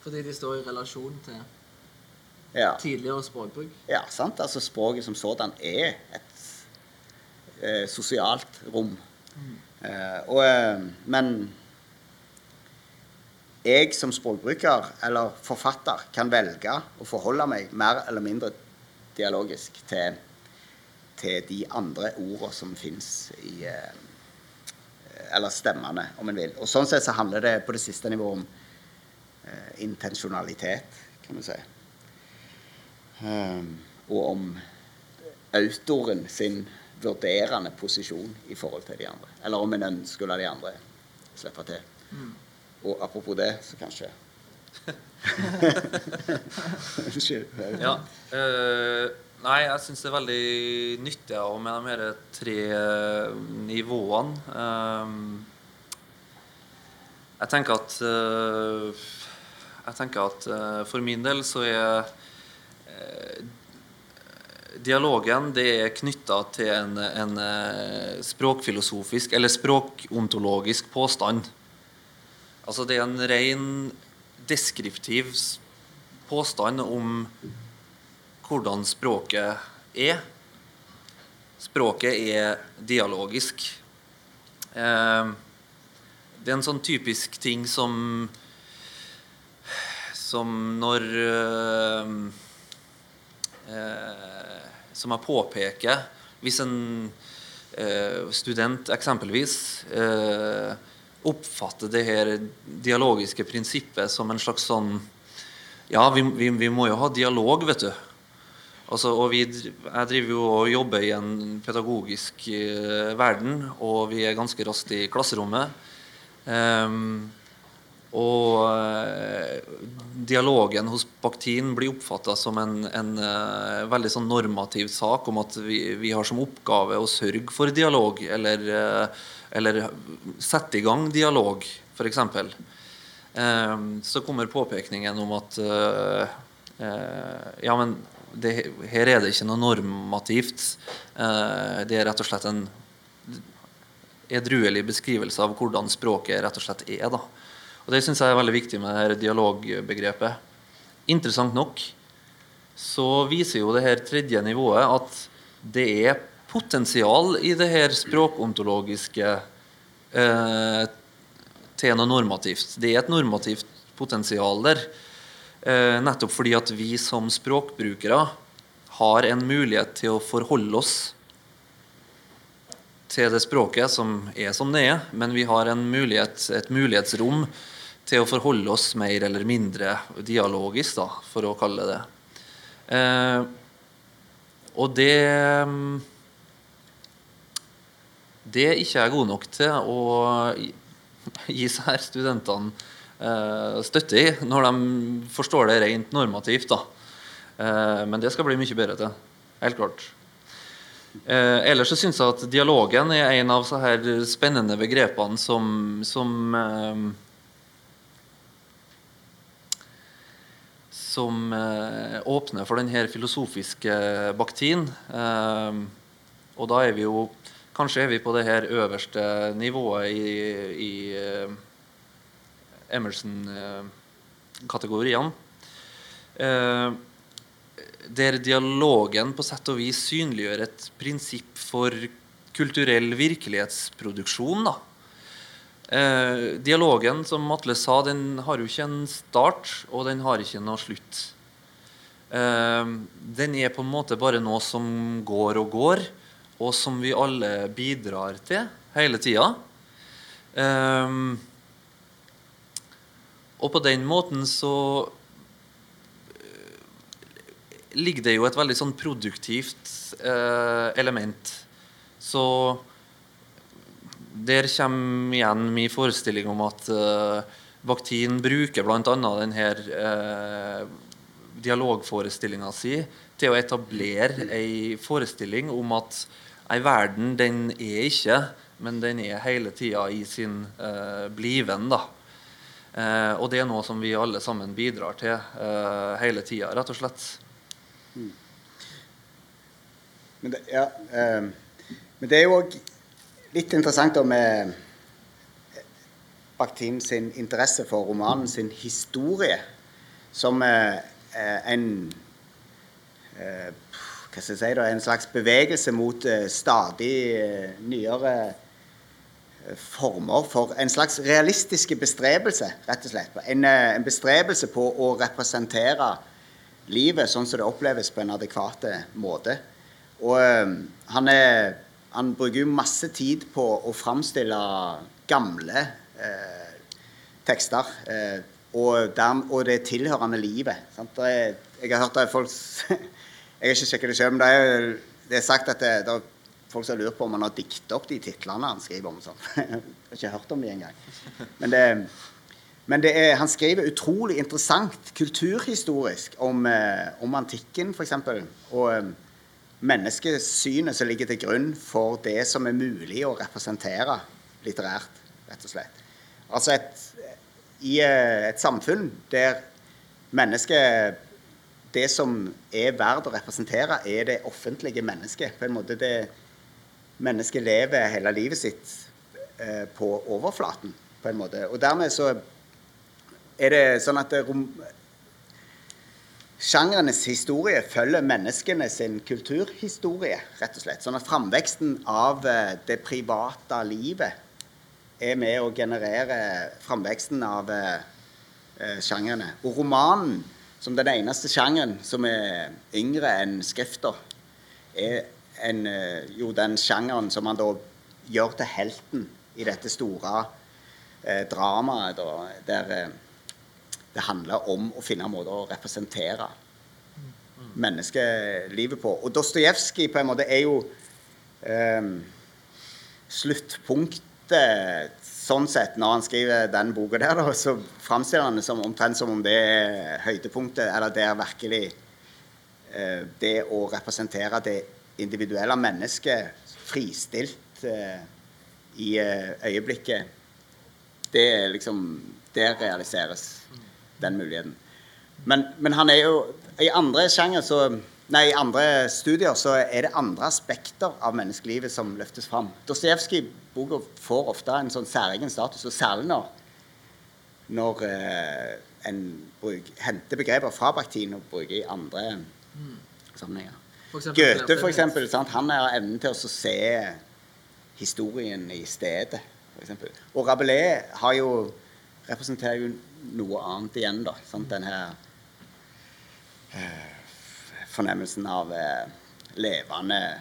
Fordi de står i relasjon til ja. tidligere språkbruk. Ja, sant. Altså språket som sådan er et eh, sosialt rom. Mm. Eh, og, eh, men jeg som språkbruker eller forfatter kan velge å forholde meg mer eller mindre dialogisk til, til de andre ordene som fins i eh, Eller stemmene, om en vil. Og Sånn sett så handler det på det siste nivået om eh, intensjonalitet, kan vi si. Ehm, og om autoren sin vurderende posisjon i forhold til de andre. Eller om en ønsker å la de andre slippe til. Mm. Og apropos det, så kanskje ja. Uh, nei, jeg syns det er veldig nyttig å med de her tre nivåene. Um, jeg tenker at uh, Jeg tenker at uh, for min del så er dialogen det er knytta til en, en eh, språkfilosofisk eller språkontologisk påstand. Altså det er en ren deskriptiv påstand om hvordan språket er. Språket er dialogisk. Eh, det er en sånn typisk ting som som når øh, Som jeg påpeker Hvis en eh, student eksempelvis oppfatter det her dialogiske prinsippet som en slags sånn Ja, vi, vi, vi må jo ha dialog, vet du. Altså, og vi, jeg driver jo og jobber i en pedagogisk verden, og vi er ganske raskt i klasserommet. Um, og eh, dialogen hos Bakhtin blir oppfatta som en, en uh, veldig sånn normativ sak om at vi, vi, har som oppgave å sørge for dialog, eller, uh, eller sette i gang dialog, f.eks. Så kommer påpekningen om at ja, men det, her er det ikke noe normativt. det er rett og slett en edruelig beskrivelse av hvordan språket rett og slett er. da. Og Det syns jeg er veldig viktig med det her dialogbegrepet. Interessant nok så viser jo det her tredje nivået at det er potensial i det her språkontologiske eh, til noe normativt. Det er et normativt potensial der. Eh, nettopp fordi at vi som språkbrukere har en mulighet til å forholde oss til det språket som er som det er, men vi har mulighet, et mulighetsrom til å forholde oss mer eller mindre dialogisk, da, for å kalle det eh, og det Det er ikke jeg god nok til å gi seg studentene eh, støtte i, når de forstår det rent normativt. da. Eh, men det skal bli mye bedre til. Helt klart. Ellers så syns jeg at dialogen er en av så her spennende begrepene som, som som eh, åpner for denne filosofiske baktien. Eh, og da er vi jo Kanskje er vi på det her øverste nivået i, i eh, Emerson-kategoriene. Eh, der dialogen på sett og vis synliggjør et prinsipp for kulturell virkelighetsproduksjon. da. Eh, dialogen, som Atle sa, den har jo ikke en start, og den har ikke noe slutt. Eh, den er på en måte bare noe som går og går, og som vi alle bidrar til hele tida. Eh, og på den måten så eh, ligger det jo et veldig sånn produktivt eh, element. Så der kommer igjen min forestilling om at uh, Bakhtin bruker bl.a. denne uh, dialogforestillinga si til å etablere ei forestilling om at ei verden, den er ikke, men den er hele tida i sin uh, bliven. da. Uh, og det er noe som vi alle sammen bidrar til uh, hele tida, rett og slett. Mm. Men, det, ja, men det er jo òg litt interessant med Bakhtin sin interesse for romanen sin historie som eh, en eh, hva skal jeg si da, en slags bevegelse mot eh, stadig eh, nyere eh, former for en slags realistiske bestrebelse, rett og slett. En, eh, en, bestrebelse på å representere livet sånn som det oppleves på en adekvat måte. Og han er han bruker jo masse tid på å framstille gamle eh, tekster. Eh, og, der, og, det tilhørende livet. Er, jeg har hørt det folk Jeg har ikke sjekket det selv, men det er, det er sagt at det, det, er folk som lurer på om han har diktet opp de titlene han skriver om. Sånn. Jeg har ikke hørt om dem engang. Men, det, men det er, han skriver utrolig interessant kulturhistorisk om, eh, om antikken, f.eks. Og eh, menneskesynet som ligger til grunn for det som er mulig å representere litterært, rett og slett. Altså et, I eh, et samfunn der mennesket det som er verdt å representere, er det offentlige mennesket. På en måte det Mennesket lever hele livet sitt eh, på overflaten, på en måte. Og dermed så er det sånn at det rom, Sjangerenes historie følger menneskene sin kulturhistorie, rett og slett. Sånn at framveksten av eh, det private livet er med å generere framveksten av eh, eh, sjangrene. Og romanen, som den eneste sjangeren som er yngre enn skrifter, er en, eh, jo den sjangeren som man da gjør til helten i dette store eh, dramaet, der eh, det handler om å finne måter å representere menneskelivet på. Og Dostojevskij på en måte er jo eh, sluttpunktet sånn sett. Når han skriver den boka der, da, så framstiller han det som, omtrent som om det er høydepunktet, eller det er virkelig eh, det å representere det individuelle mennesket fristilt eh, i eh, øyeblikket. Det er liksom Det realiseres den muligheten. Men, men, han er jo I andre sjanger så Nei, i andre studier så er det andre aspekter av menneskelivet som løftes fram. Dostojevskij-boka får ofte en sånn særegen status, og særlig når, når eh, en bruk, henter begreper fra Bakhtin og bruker i andre mm. sammenhenger. For Goethe, for eksempel, sant? han har evnen til å se historien i stedet. For eksempel. og Rabelais har jo, representerer jo noe annet igjen, da. Sant? Den her eh, fornemmelsen av eh, levende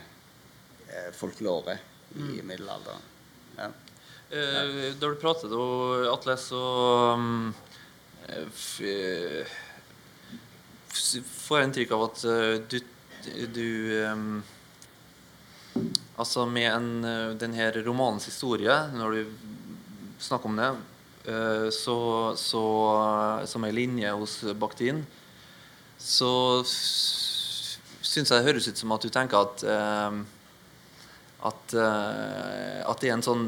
eh, folklore i mm. middelalderen. Ja. Ja. da du pratet, om Atle, så um, får jeg inntrykk av at du, du Altså med en, den romanens historie, når du snakker om det, så, så, som ei linje hos Bakhtin, så syns jeg det høres ut som at du tenker at eh, at, eh, at det er en sånn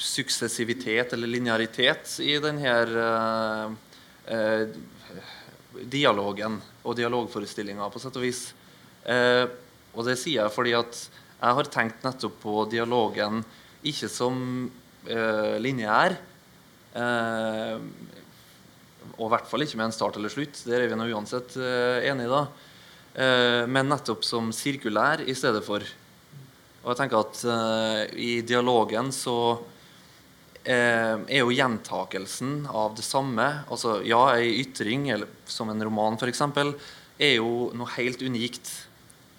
suksessivitet eller linearitet i denne dialogen og dialogforestillinga, på sett og vis. Eh, og det sier jeg fordi at jeg har tenkt nettopp på dialogen ikke som eh, lineær, Eh, og i hvert fall ikke med en start eller slutt. Der er vi nå uansett eh, enige, da. Eh, men nettopp som sirkulær i stedet for. Og jeg tenker at i dialogen så er jo gjentakelsen av det samme altså Ja, ei ytring, eller som en roman f.eks., er jo noe helt unikt.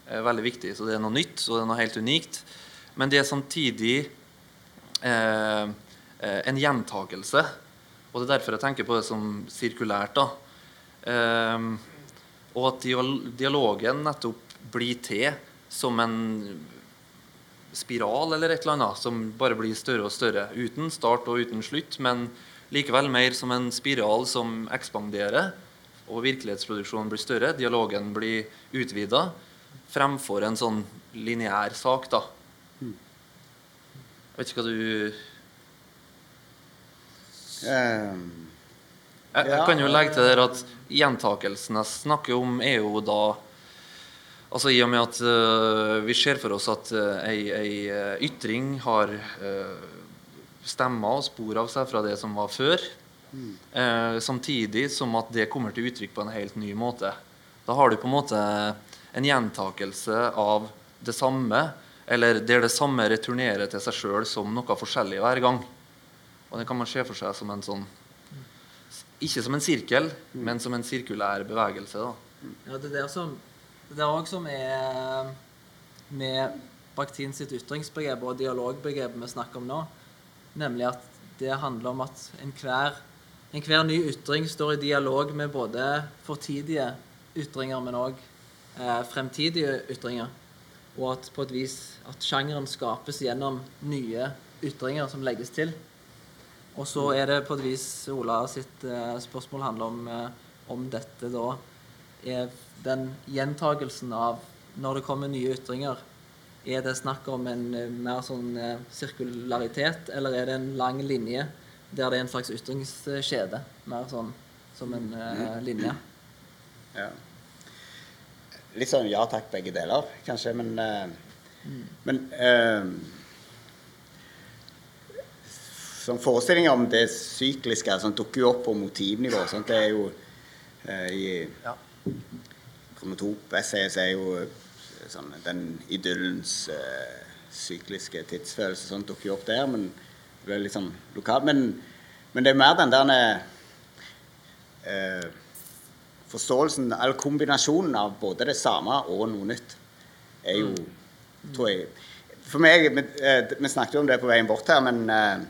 veldig viktig. Så det er noe nytt, og det er noe helt unikt. Men det er samtidig eh, Eh, en gjentakelse. Og det er derfor jeg tenker på det som sirkulært. da. Um, og at dialogen nettopp blir til som en spiral eller et eller annet som bare blir større og større. Uten start og uten slutt, men likevel mer som en spiral som ekspanderer. Og virkelighetsproduksjonen blir større, dialogen blir utvida, fremfor en sånn lineær sak. da. Jeg vet ikke hva du Um, jeg, jeg, kan jo legge til der at gjentakelsen jeg snakker om, er jo da Altså I og med at uh, vi ser for oss at uh, ei, ei uh, ytring har uh, stemmer og spor av seg fra det som var før, mm. samtidig som at det kommer til uttrykk på en helt ny måte. Da har du på en måte en gjentakelse av det samme, eller der det samme returnerer til seg sjøl som noe forskjellig hver gang. Og det kan man se for seg som en sånn Ikke som en sirkel, men som en sirkulær bevegelse. Da. Ja, det er som det er òg som er med Bakhtin sitt ytringsbegrep og dialogbegrep vi snakker om nå, nemlig at det handler om at enhver en ny ytring står i dialog med både fortidige ytringer, men òg eh, fremtidige ytringer. Og at på et vis at sjangeren skapes gjennom nye ytringer som legges til. Og så er det på et vis Ola sitt eh, spørsmål handler om eh, om dette da er den gjentagelsen av når det kommer nye ytringer. Er det snakk om en uh, mer sånn sirkularitet, eller er det en lang linje der det er en slags ytringskjede? Mer sånn som en linje? Ja. litt sånn ja takk, begge deler, kanskje. Men, eh, men eh, sånn forestillinger om det sykliske sånn, dukker jo opp på motivnivå. Sant? Det er jo eh, I Ja. Kronotop-essayet så er jo eh, sånn, den idyllens eh, sykliske tidsfølelse sånn dukker jo opp der, men det er litt sånn lokalt. Men, men det er mer den der eh, forståelsen, eller kombinasjonen av både det samme og noe nytt, er jo, tror jeg For meg Vi, eh, vi snakket jo om det på veien bort her, men eh,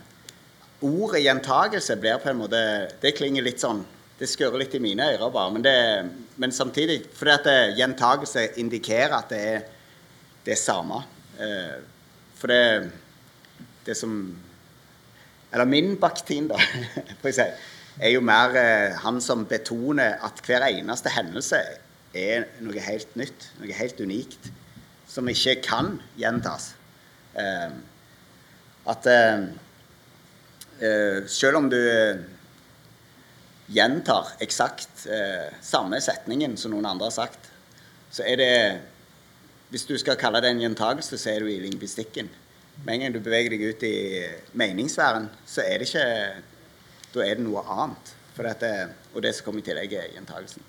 ordet gjentagelse blir på en måte Det klinger litt sånn Det skurrer litt i mine ører, bare. Men, det, men samtidig Fordi at det, gjentagelse indikerer at det er det samme. Eh, for det Det som Eller min baktin, da, får jeg si, er jo mer eh, han som betoner at hver eneste hendelse er noe helt nytt, noe helt unikt, som ikke kan gjentas. Eh, at eh, selv om du eh, gjentar eksakt eh, samme setningen som noen andre har sagt, så er det Hvis du skal kalle det en gjentagelse, så er du i lingvistikken. Med en gang du beveger deg ut i meningssfæren, så er det ikke Da er det noe annet. Dette, og det som kommer i tillegg, er gjentagelsen.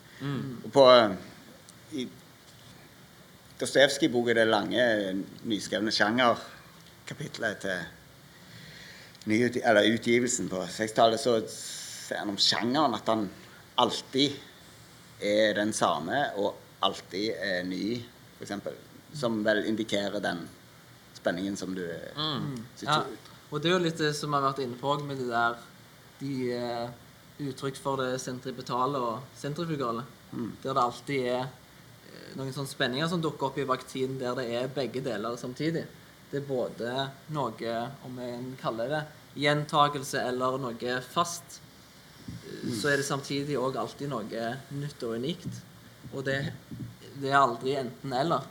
Og på i Dostojevskij-boka, det lange, nyskrevne sjanger', kapitlet til nyut, eller utgivelsen på 60-tallet, så ser han om sjangeren at han alltid er den samme og alltid er ny, f.eks. Som vel indikerer den spenningen som du mm. Ja, og det er jo litt det som vi har vært inne på med det der De uh, uttrykk for det sentripetale og sentrifugale. Der det alltid er eh, noen sånne spenninger som dukker opp i vaktinen der det er begge deler samtidig. Det er både noe, om en kaller det gjentagelse eller noe fast, eh, så er det samtidig òg alltid noe nytt og unikt. Og det, det er aldri enten-eller.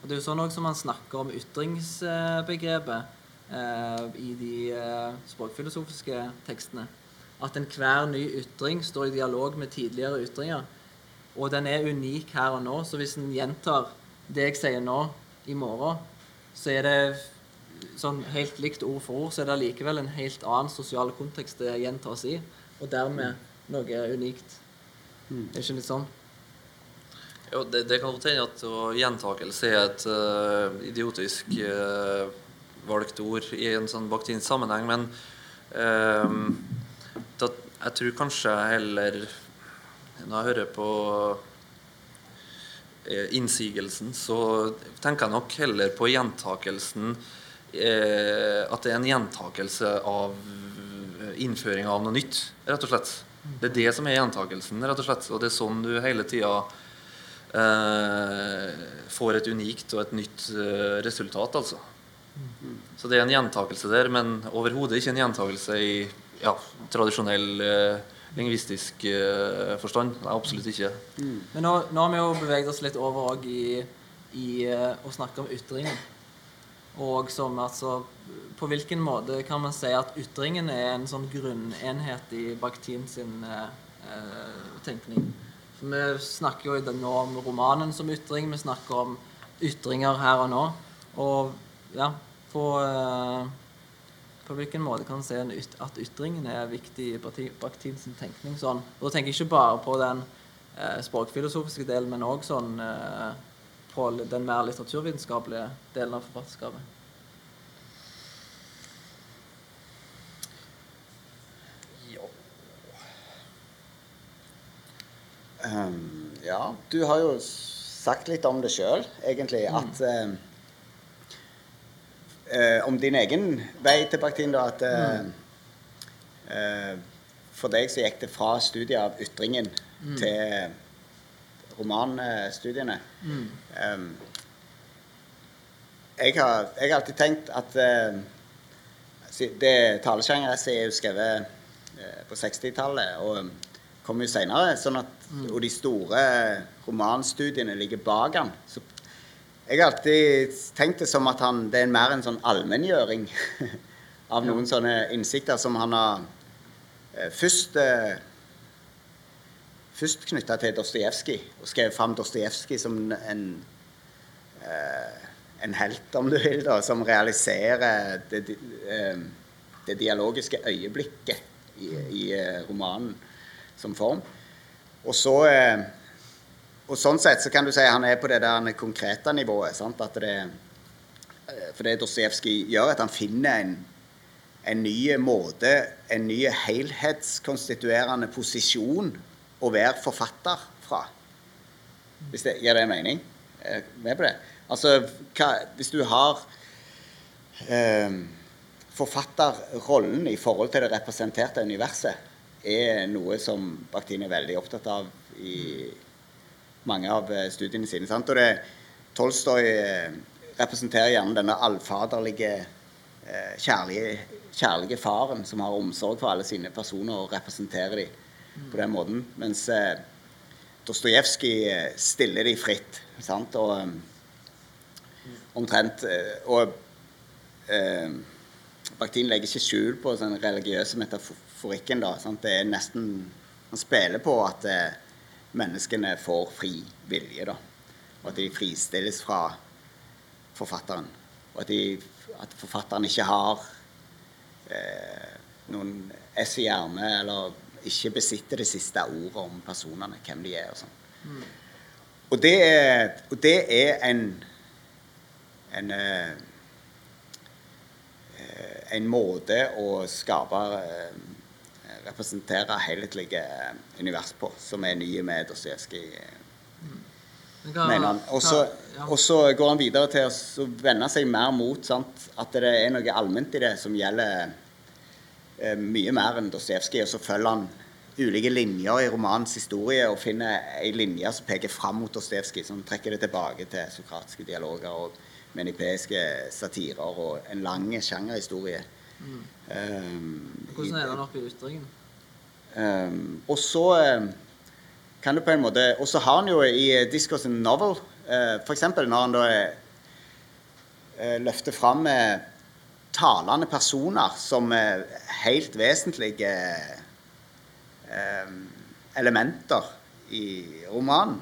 Og det er jo sånn også man snakker om ytringsbegrepet eh, i de eh, språkfilosofiske tekstene. At enhver ny ytring står i dialog med tidligere ytringer. Og den er unik her og nå, så hvis en gjentar det jeg sier nå, i morgen, så er det sånn helt likt ord for ord, så er det likevel en helt annen sosial kontekst det gjentas i, og dermed noe unikt. Det er ikke litt sånn? Jo, det, det kan godt hende at gjentakelse er et uh, idiotisk uh, valgt ord i en sånn baktinsk sammenheng, men da, jeg tror kanskje heller Når jeg hører på innsigelsen, så tenker jeg nok heller på gjentakelsen eh, At det er en gjentakelse av innføring av noe nytt, rett og slett. Det er det som er gjentakelsen, rett og slett. Og det er sånn du hele tida eh, får et unikt og et nytt eh, resultat, altså. Så det er en gjentakelse der, men overhodet ikke en gjentakelse i ja, tradisjonell eh, lingvistisk eh, forstand. Nei, absolutt ikke. Men nå, nå har vi jo beveget oss litt over i, i eh, å snakke om ytringen. Og som altså På hvilken måte kan man si at ytringen er en sånn grunnenhet i Bakhtin sin eh, eh, tenkning? For vi snakker jo nå om romanen som ytring, vi snakker om ytringer her og nå. Og ja, eh, på hvilken måte kan se en yt at ytringen er viktig i Bakhtin tenkning? Sånn. Og da tenker jeg ikke bare på den eh, språkfilosofiske delen, men òg sånn eh, på den mer litteraturvitenskapelige delen av forfatterskapet. Ehm, ja, du har jo sagt litt om det sjøl, egentlig. At eh, eh, Om din egen vei til praktikken, da. At eh, eh, for deg så gikk det fra studiet av ytringen til romanstudiene. Ehm, jeg, har, jeg har alltid tenkt at eh, det talesjangeressayet er jo skrevet eh, på 60-tallet og kom jo senere. Sånn at, Og de store romanstudiene ligger bak den. Så jeg har alltid tenkt det som at han, det er mer en sånn allmenngjøring av noen sånne innsikter som han har eh, først eh, først knytta til Dostojevskij, og skrev fram Dostojevskij som en eh, en helt, om du vil, da, som realiserer det, det dialogiske øyeblikket i, i romanen som form. Og så eh, og sånn sett så kan du si han er på det der konkrete nivået. Sant? At det, eh, for det Dostojevskij gjør, at han finner en, en ny måte, en ny helhetskonstituerende posisjon å være forfatter fra. Hvis det gir det mening? Er med på det? Altså, hva, hvis du har eh, Forfatterrollen i forhold til det representerte universet er noe som Bakhtin er veldig opptatt av i mange av eh, studiene sine. Sant? Og det, Tolstoy eh, representerer gjerne denne allfaderlige, eh, kjærlige, kjærlige, faren som har omsorg for alle sine personer og representerer dem på den måten. Mens eh, Dostojevskij stiller dem fritt. Sant? Og omtrent Og eh, Bakhtin legger ikke skjul på den religiøse metaforikken. da, sant? Det er nesten Han spiller på at eh, menneskene får fri vilje. da, Og at de fristilles fra forfatteren. Og at, de, at forfatteren ikke har eh, noen ess i hjernen eller ikke besitter det siste ordet om personene, hvem de er og sånn. Mm. Og, det er, og det er en en eh, en måte å skape eh, representere helhetlige univers på, som er nye med Dostojevskij. Og så går han videre til å vende seg mer mot sant? at det er noe allment i det som gjelder eh, mye mer enn Dostojevskij. Og så følger han ulike linjer i romanens historie og finner ei linje som peker fram mot Dostojevskij, som trekker det tilbake til sokratiske dialoger og menipeiske satirer og en lang sjangerhistorie. Mm. Um, Hvordan er den oppe i ytringen? Um, og så um, kan du på en måte Og så har han jo i Discourse and Novel uh, f.eks. når han da uh, løfter fram uh, talende personer som er helt vesentlige elementer i romanen,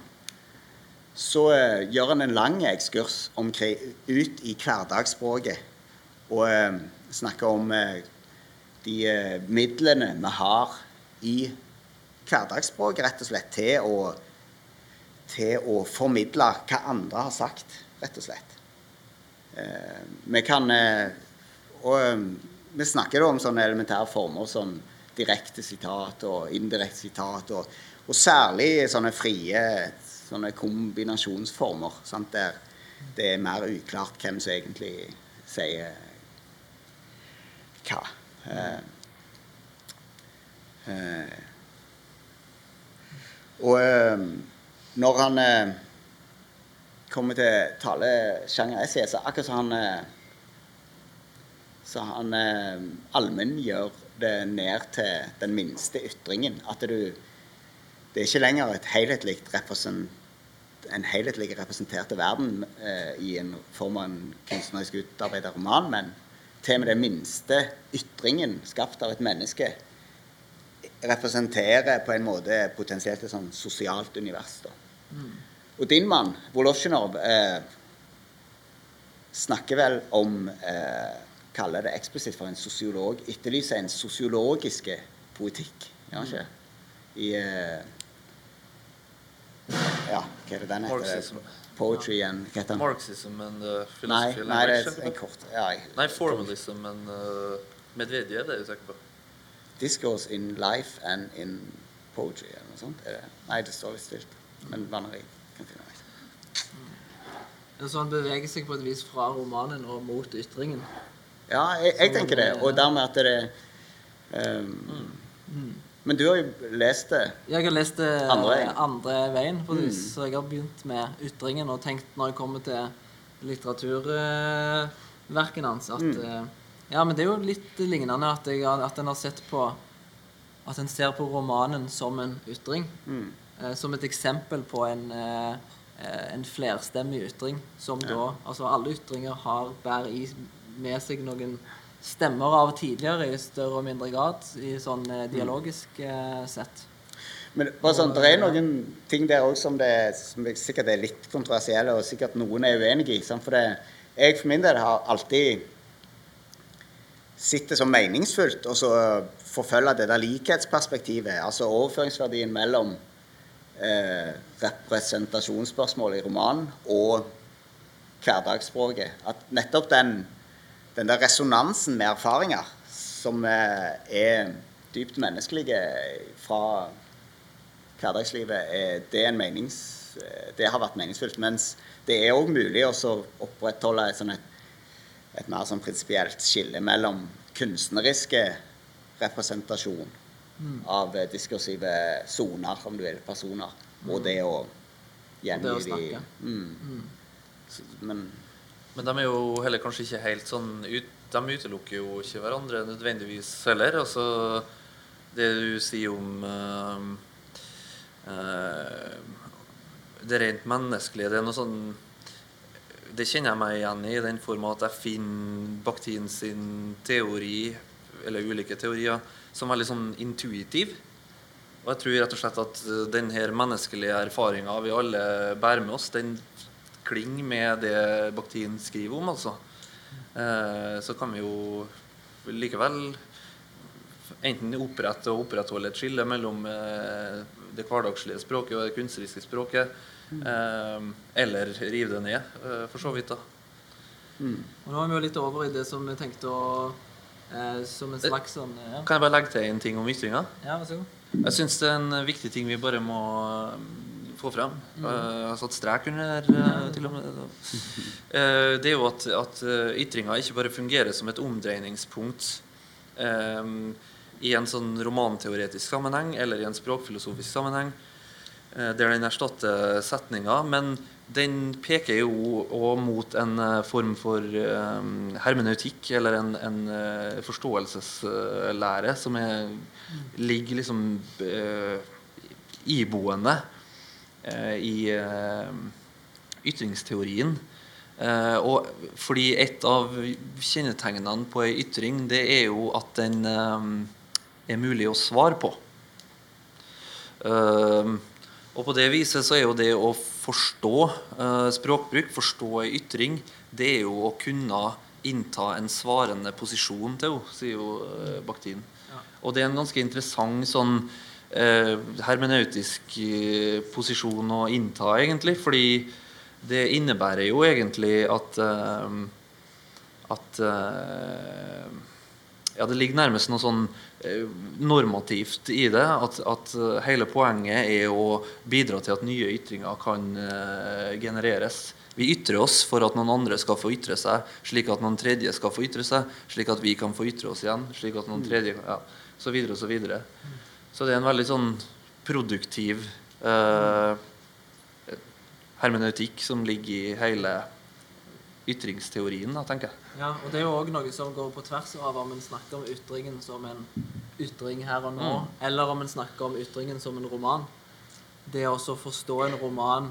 så gjør han en lang ekskurs ut i hverdagsspråket og snakker om de midlene vi har i hverdagsspråk, rett og slett, til å, til å formidle hva andre har sagt, rett og slett. Eh, vi kan eh, Og eh, vi snakker da om sånne elementære former som direkte sitat og indirekte sitat, og, og, særlig sånne frie sånne kombinasjonsformer, sant, der det er mer uklart hvem som egentlig sier hva. Eh, Eh, og eh, når han eh, kommer til talesjanger-essay, så akkurat som han så han allmenngjør det ned til den minste ytringen. At du Det er ikke lenger et helhetlig en helhetlig representerte verden eh, i en form av en kunstnerisk utarbeidet roman, men til og med den minste ytringen skapt av et menneske representerer på en måte potensielt et sånn sosialt univers. da. Mm. Og din mann, Volosjinov, eh, snakker vel om eh, Kaller det eksplisitt for en sosiolog. Etterlyser en sosiologiske poetikk. Gjør han ikke? I eh, Ja, hva er det den heter? Poetry and Hva heter den? Marxism and uh, philosophy Nei, nei, det er en kort ja, jeg, Nei, formalism and uh, Medvedev, det er du sikker på? Discourse in life and in poetry eller noe sånt. Er det? Nei, det står litt stilt. Men Vanneri kan finne meg. Mm. Så han beveger seg på et vis fra romanen og mot ytringen? Ja, jeg, jeg tenker det. Og dermed at det um, mm. Mm. Men du har jo lest det Jeg har lest det andre, andre veien. Mm. Så jeg har begynt med ytringen og tenkt når jeg kommer til litteraturverkene hans, at mm. Eh, ja, men det er jo litt lignende at, jeg, at en har sett på At en ser på romanen som en ytring. Mm. Eh, som et eksempel på en, eh, en flerstemmig ytring. Som ja. da Altså alle ytringer har bærer i, med seg noen stemmer av tidligere i større og mindre grad, i sånn eh, dialogisk eh, sett. Men bare sånn, det er noen ting der òg som, som sikkert er litt kontroversielle, og sikkert noen er uenig i. For det, jeg for min del har alltid sett det som meningsfullt å så forfølge det der likhetsperspektivet, altså overføringsverdien mellom eh, representasjonsspørsmål i romanen og hverdagsspråket. At nettopp den, den der resonansen med erfaringer som eh, er dypt menneskelige fra hverdagslivet, er, det, en menings, eh, det har vært meningsfullt. Mens det er òg mulig å opprettholde et, sånn et, et mer sånn prinsipielt skille mellom kunstneriske representasjon av eh, diskursive soner, om du vil, personer, og det å gjengi de mm. Men Men de er jo heller kanskje ikke helt sånn ut, De utelukker jo ikke hverandre nødvendigvis heller. Altså det du sier om uh, uh, det rent menneskelige, det er noe sånn Det kjenner jeg meg igjen i, i den form at jeg finner Bakhtin sin teori, eller ulike teorier, som veldig sånn intuitiv. Og jeg tror rett og slett at eh, den her menneskelige erfaringa vi alle bærer med oss, den klinger med det Bakhtin skriver om, altså. Eh, så kan vi jo likevel enten opprette og opprettholde et skille mellom eh, det hverdagslige språket og det kunstneriske språket, mm. eller rive det ned, for så vidt. da. Og nå er vi jo litt over i det som vi tenkte å eh, Som en slags sånn ja. Kan jeg bare legge til en ting om ytringa? ja, vær så god. Jeg syns det er en viktig ting vi bare må få frem. Eh, Jeg har satt strek under uh, til og med. Eh, det er jo at, at ytringa ikke bare fungerer som et omdreiningspunkt eh, i en sånn romanteoretisk sammenheng eller i en språkfilosofisk sammenheng, eh, der den erstatter setninga, men den peker jo òg mot en eh, form for eh, hermeneutikk, eller en, en eh, forståelseslære som er, ligger liksom eh, iboende eh, i eh, ytringsteorien. Eh, og fordi et av kjennetegnene på ei ytring, det er jo at den eh, er mulig å svare på. Eh, og på det viset så er jo det å forstå eh, språkbruk, forstå ei ytring, det er jo å kunne innta en svarende posisjon til henne, sier jo eh, Bakhtin. Og det er en ganske interessant sånn eh, hermeneutisk eh, posisjon å innta, egentlig. Fordi det innebærer jo egentlig at eh, at eh, ja, det ligger nærmest noe sånn eh, normativt i det. At, at eh, hele poenget er å bidra til at nye ytringer kan eh, genereres. Vi ytrer oss for at noen andre skal få ytre seg, slik at noen tredje skal få ytre seg, slik at vi kan få ytre oss igjen, slik at noen tredje ja, så videre og så videre. Så det er en veldig sånn produktiv eh, hermeneutikk som ligger i hele ytringsteorien, da, tenker jeg. Ja, og det er jo òg noe som går på tvers av om en snakker om ytringen som en ytring her og nå, eller om en snakker om ytringen som en roman. Det å forstå en roman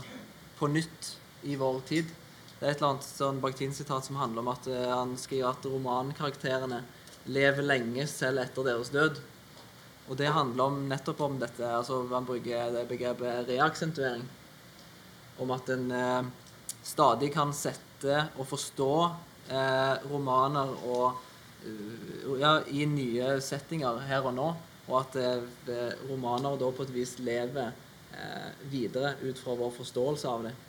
på nytt i vår tid. Det er et eller annet sånn Bakhtin-sitat som handler om at eh, han skriver at romankarakterene lever lenge selv etter deres død. Og det handler om, nettopp om dette altså Man bruker det begrepet reaksentuering. Om at en eh, stadig kan sette og forstå eh, romaner og eh, ja, i nye settinger her og nå. Og at eh, romaner da på et vis lever eh, videre ut fra vår forståelse av dem.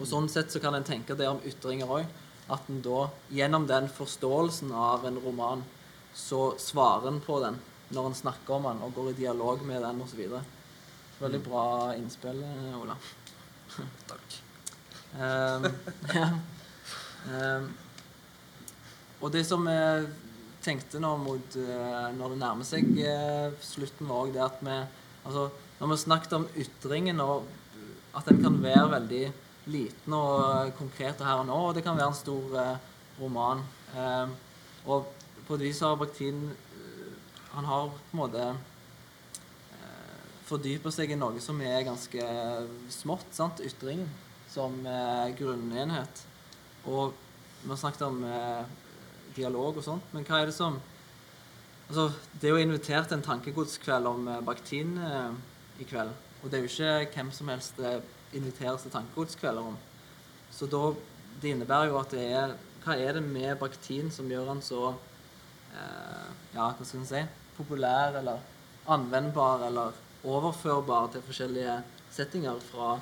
Og Sånn sett så kan en tenke det om ytringer òg. At en da gjennom den forståelsen av en roman, så svarer en på den når en snakker om den og går i dialog med den osv. Veldig bra innspill, eh, Ola. Takk. Um, ja. um, og det som jeg tenkte nå mot eh, når det nærmer seg eh, slutten, var òg det at vi Altså, når vi snakket om ytringen og at den kan være veldig liten og konkret og her og nå, og det kan være en stor roman. um, og på et vis har Bakhtin eh, Han har på en måte eh, fordyper seg i noe som er ganske smått. sant? Ytringen som eh, grunnenhet. Og vi har snakket om eh, dialog og sånt, men hva er det som Altså, det er jo invitert til en tankegodskveld om eh, Bakhtin eh, i kveld. Og det er jo ikke hvem som helst det inviteres til tankegodskvelder om. Så da, det innebærer jo at det er Hva er det med Bakhtin som gjør han så eh, Ja, hva skal en si populær eller anvendbar eller overførbar til forskjellige settinger fra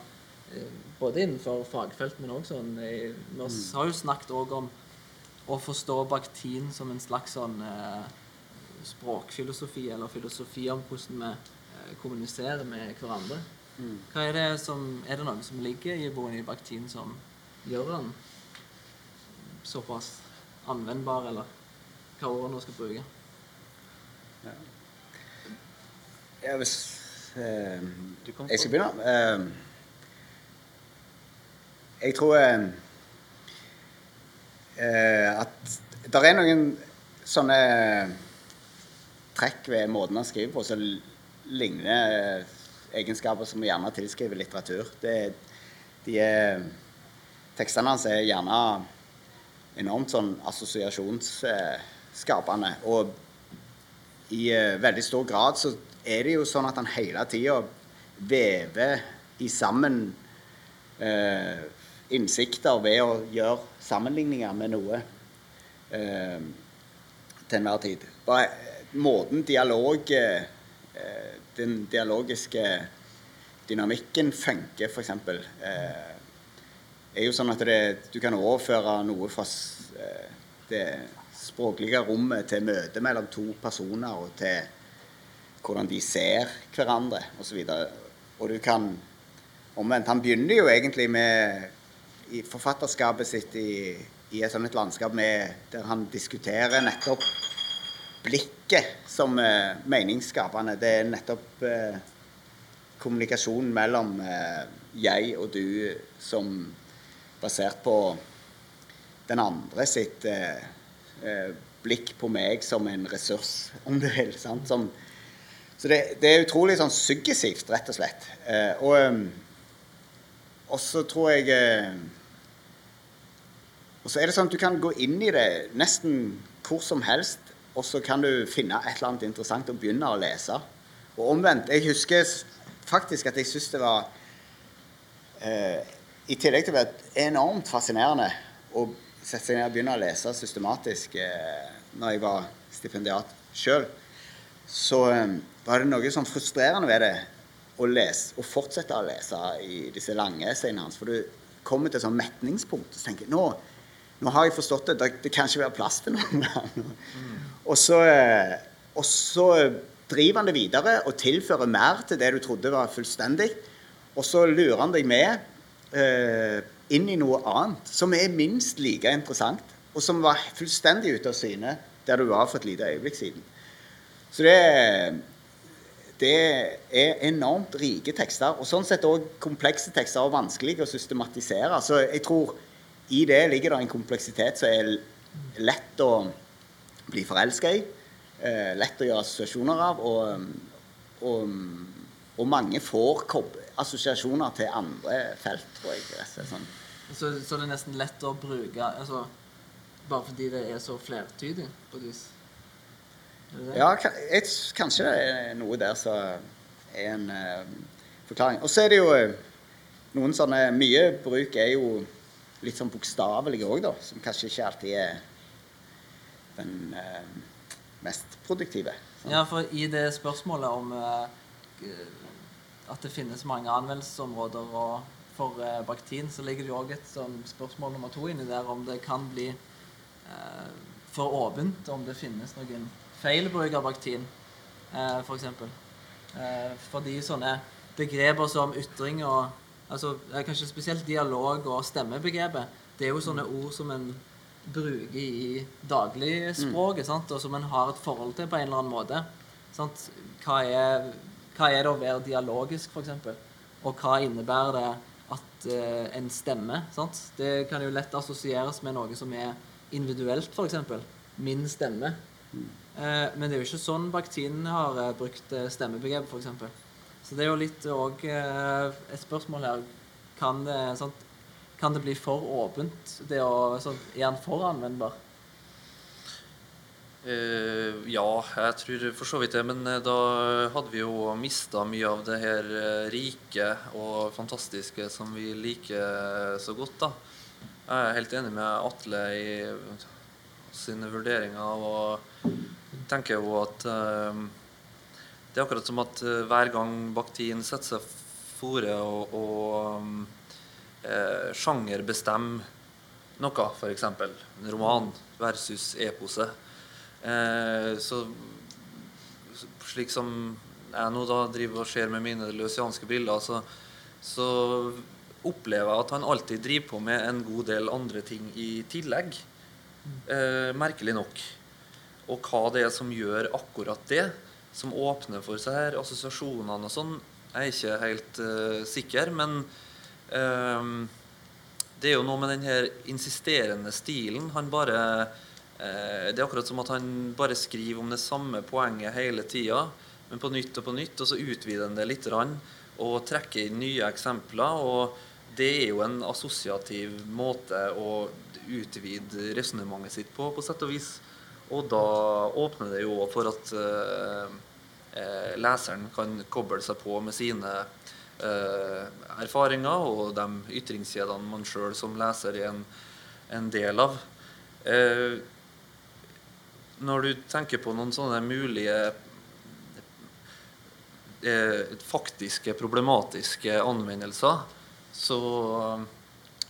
eh, både innenfor fagfelt, men også sånn i, Vi har jo snakket òg om å forstå baktin som en slags sånn eh, språkfilosofi, eller filosofi om hvordan vi eh, kommuniserer med hverandre. Hva er, det som, er det noe som ligger i boen i baktin som gjør den såpass anvendbar, eller hva ordet nå skal bruke? Ja, hvis eh, Jeg skal begynne. Eh, jeg tror eh, eh, at det er noen sånne trekk ved måten han skriver på som ligner egenskaper som vi gjerne tilskriver litteratur. Det, de er, tekstene hans er gjerne enormt sånn assosiasjonsskapende. Og i eh, veldig stor grad så er det jo sånn at han hele tida vever i sammen eh, innsikter ved å gjøre sammenligninger med noe eh, til enhver tid. Eh, måten dialog eh, Den dialogiske dynamikken funker, f.eks. Eh, er jo sånn at det, du kan overføre noe fra eh, det språklige rommet til møtet mellom to personer og til hvordan de ser hverandre osv. Og, og du kan Omvendt. Han begynner jo egentlig med i forfatterskapet sitt i, i et sånt landskap med, der han diskuterer nettopp blikket som eh, meningsskapende. Det er nettopp eh, kommunikasjon mellom eh, jeg og du som basert på den andre sitt eh, eh, blikk på meg som en ressurs, om du vil. sant? Som, så det, det er utrolig sånn suggesivt, rett og slett. Eh, og, eh, og så tror jeg eh, Og så er det sånn at du kan gå inn i det nesten hvor som helst, og så kan du finne et eller annet interessant og begynne å lese. Og omvendt. Jeg husker faktisk at jeg syns det var eh, I tillegg til å være enormt fascinerende å sette seg ned og begynne å lese systematisk eh, når jeg var stipendiat sjøl, så eh, var det noe sånn frustrerende ved det å lese, å fortsette å lese i disse lange essayene hans. For du kommer til et sånn metningspunkt og så tenker nå, nå har jeg forstått det. Det, kan ikke være plass til noen mer. Og så, eh, og så driver han det videre og tilfører mer til det du trodde var fullstendig. Og så lurer han deg med eh, inn i noe annet som er minst like interessant, og som var fullstendig ute av syne der du var for et lite øyeblikk siden. Så det, det er enormt rike tekster, og sånn sett òg komplekse tekster og vanskelige å systematisere. Så jeg tror i det ligger det en kompleksitet som er lett å bli forelska i. Eh, lett å gjøre assosiasjoner av. Og, og, og mange får assosiasjoner til andre felt, tror jeg. Sånn. Så, så det er nesten lett å bruke altså, Bare fordi det er så flertydig på et vis? Ja, jeg, kanskje det er noe der som er en uh, forklaring. Og så er det jo eh, noen sånne Mye bruk er jo litt sånn bokstavelig òg, da. Som kanskje ikke alltid er den uh, mest produktive. Sånn. Ja, for i det spørsmålet om uh, at det finnes mange anvendelsesområder for baktin, så ligger det jo òg et sånn spørsmål nummer to inni der om det kan bli for åpent, om det finnes noen feilbruk av baktin, eh, f.eks. Eh, fordi sånne begreper som ytring og altså, eh, Kanskje spesielt dialog og stemmebegrepet. Det er jo sånne ord som en bruker i dagligspråket, sant? og som en har et forhold til på en eller annen måte. Sant? Hva, er, hva er det å være dialogisk, f.eks.? Og hva innebærer det at eh, en stemme? Sant? Det kan jo lett assosieres med noe som er individuelt, f.eks. Min stemme. Eh, men det er jo ikke sånn Bakhtin har eh, brukt stemmebegrep, stemmebegrepet, f.eks. Så det er jo litt òg eh, et spørsmål her. Kan det, sånt, kan det bli for åpent? Det å, sånn, er han for anvendbar? Uh, ja, jeg tror for så vidt det. Men eh, da hadde vi jo mista mye av det her eh, rike og fantastiske som vi liker så godt, da. Jeg er helt enig med Atle i sine vurderinger og tenker jo at eh, det er akkurat som at eh, hver gang Bakhtin setter seg fore og, og eh, sjanger bestemmer noe, f.eks. en roman versus epose, eh, så slik som jeg nå da driver og ser med mine løsianske briller, så, så opplever jeg at han alltid driver på med en god del andre ting i tillegg. Eh, merkelig nok. Og hva det er som gjør akkurat det, som åpner for seg her, assosiasjonene og sånn, jeg er ikke helt uh, sikker. Men eh, det er jo noe med den her insisterende stilen. Han bare uh, Det er akkurat som at han bare skriver om det samme poenget hele tida, men på nytt og på nytt, og så utvider han det litt og trekker inn nye eksempler. og det er jo en assosiativ måte å utvide resonnementet sitt på, på sett og vis. Og da åpner det jo for at eh, eh, leseren kan koble seg på med sine eh, erfaringer og de ytringskjedene man sjøl som leser er en, en del av. Når du tenker på noen sånne mulige faktiske, problematiske anvendelser, så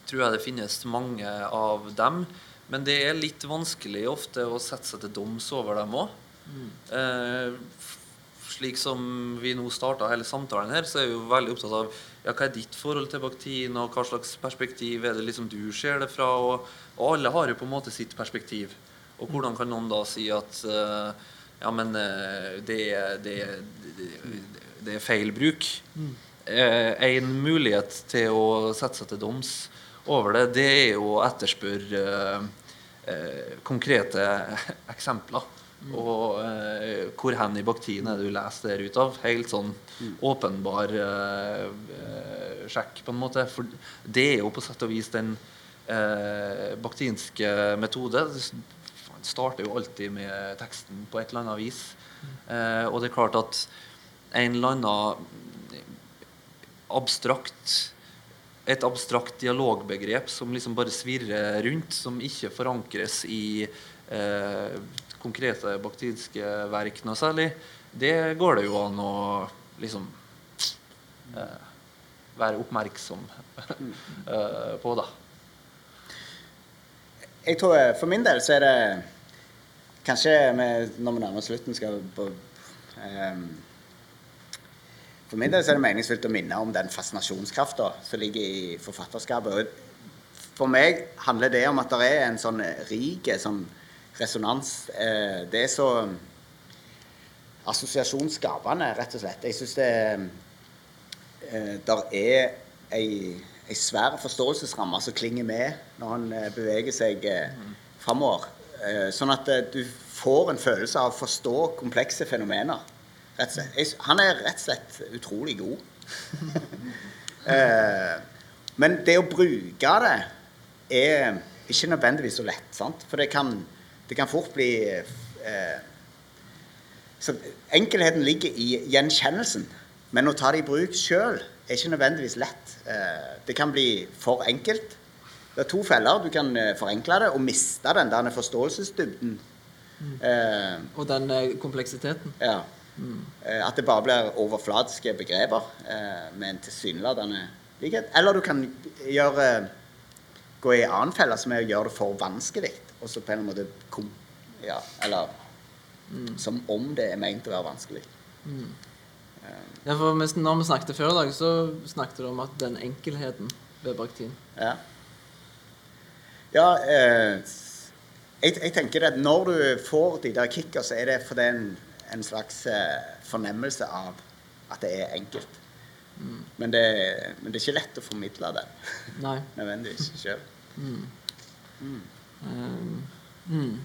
tror jeg det finnes mange av dem. Men det er litt vanskelig ofte å sette seg til doms over dem òg. Mm. Eh, slik som vi nå starta hele samtalen her, så er vi jo veldig opptatt av ja, hva er ditt forhold til baktin, og hva slags perspektiv er det liksom du ser det fra? Og, og, alle har jo på en måte sitt perspektiv. Og hvordan kan noen da si at uh, ja, men uh, det, det, det, det, er feil bruk? Mm. Uh, en mulighet til å sette seg til doms over det, det er jo å etterspørre konkrete eksempler. Mm. Og eh, hvor hen i Baktien er det du leser det ut av? Helt sånn mm. åpenbar eh, sjekk, på en måte. For det er jo på sett og vis den eh, baktinske metode. Det starter jo alltid med teksten på et eller annet vis. Eh, og det er klart at en eller annen abstrakt et abstrakt dialogbegrep som liksom bare svirrer rundt, som ikke forankres i eh, konkrete bakteriske verk noe særlig, det går det jo an å liksom eh, være oppmerksom eh, på, da. Jeg tror eh, For min del så er det Kanskje med, når vi nærmer oss slutten, skal på, um, For min del er det meningsfylt å minne om den fascinasjonskrafta som ligger i forfatterskapet. For meg handler det om at det er en sånn rik sånn resonans. Eh, det er så assosiasjonsskapende, rett og slett. Jeg syns det eh, der er ei, ei svær forståelsesramme som klinger med når han eh, beveger seg mm. framover. Sånn at du får en følelse av å forstå komplekse fenomener. Rett og slett. Han er rett og slett utrolig god. Men det å bruke det er ikke nødvendigvis så lett. Sant? For det kan det kan fort bli eh, så Enkelheten ligger i gjenkjennelsen. Men å ta det i bruk sjøl er ikke nødvendigvis lett. Eh, det kan bli for enkelt. Det er to feller. Du kan eh, forenkle det og miste den der forståelsesdybden. Mm. Eh, og den eh, kompleksiteten. Ja. Mm. Eh, at det bare blir overflatiske begreper med en tilsynelatende likhet. Eller du kan gjøre, gå i annen felle, som er å gjøre det for vanskelig og så på en måte kom, ja, Eller mm. som om det er ment å være vanskelig. Mm. Ja, for når vi snakket før i dag, så snakket du om at den enkelheten ved baktin Ja. Ja, eh, jeg, jeg, tenker at når du får de der kicka, så er det fordi en, en slags eh, fornemmelse av at det er enkelt. Mm. Men, det, men, det, er ikke lett å formidle det nødvendigvis sjøl. Mm. mm. Um, mm.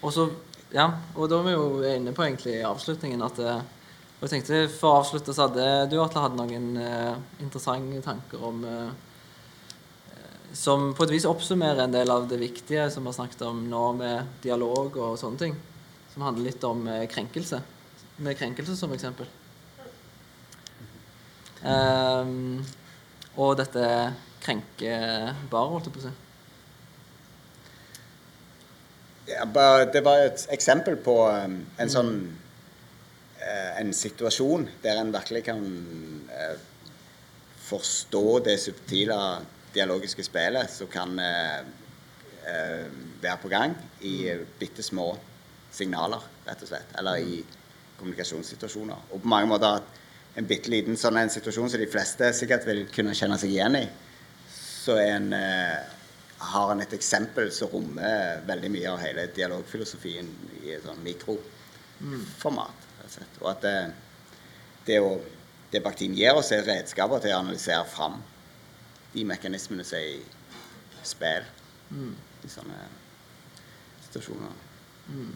Og så, ja, og da er vi jo inne på egentlig avslutningen at eh, og jeg tenkte For å avslutte så hadde du Atle hadde noen eh, interessante tanker om eh, Som på et vis oppsummerer en del av det viktige som vi har snakket om nå, med dialog og sånne ting. Som handler litt om eh, krenkelse. Med krenkelse som eksempel. Um, og dette krenkebare, holdt jeg på å si. Ja, det var et eksempel på um, en sånn uh, En situasjon der en virkelig kan uh, forstå det subtile dialogiske spillet som kan uh, være på gang i bitte små signaler, rett og slett. Eller i kommunikasjonssituasjoner. Og på mange måter en bitte liten sånn en situasjon som de fleste sikkert vil kunne kjenne seg igjen i, så en har en et eksempel som rommer veldig mye av hele dialogfilosofien i et sånn mikroformat. Rett Og slett. Og at det, det, å, det Bakhtin gir oss, er redskaper til å analysere fram de mekanismene som er i spill i sånne situasjoner. Mm.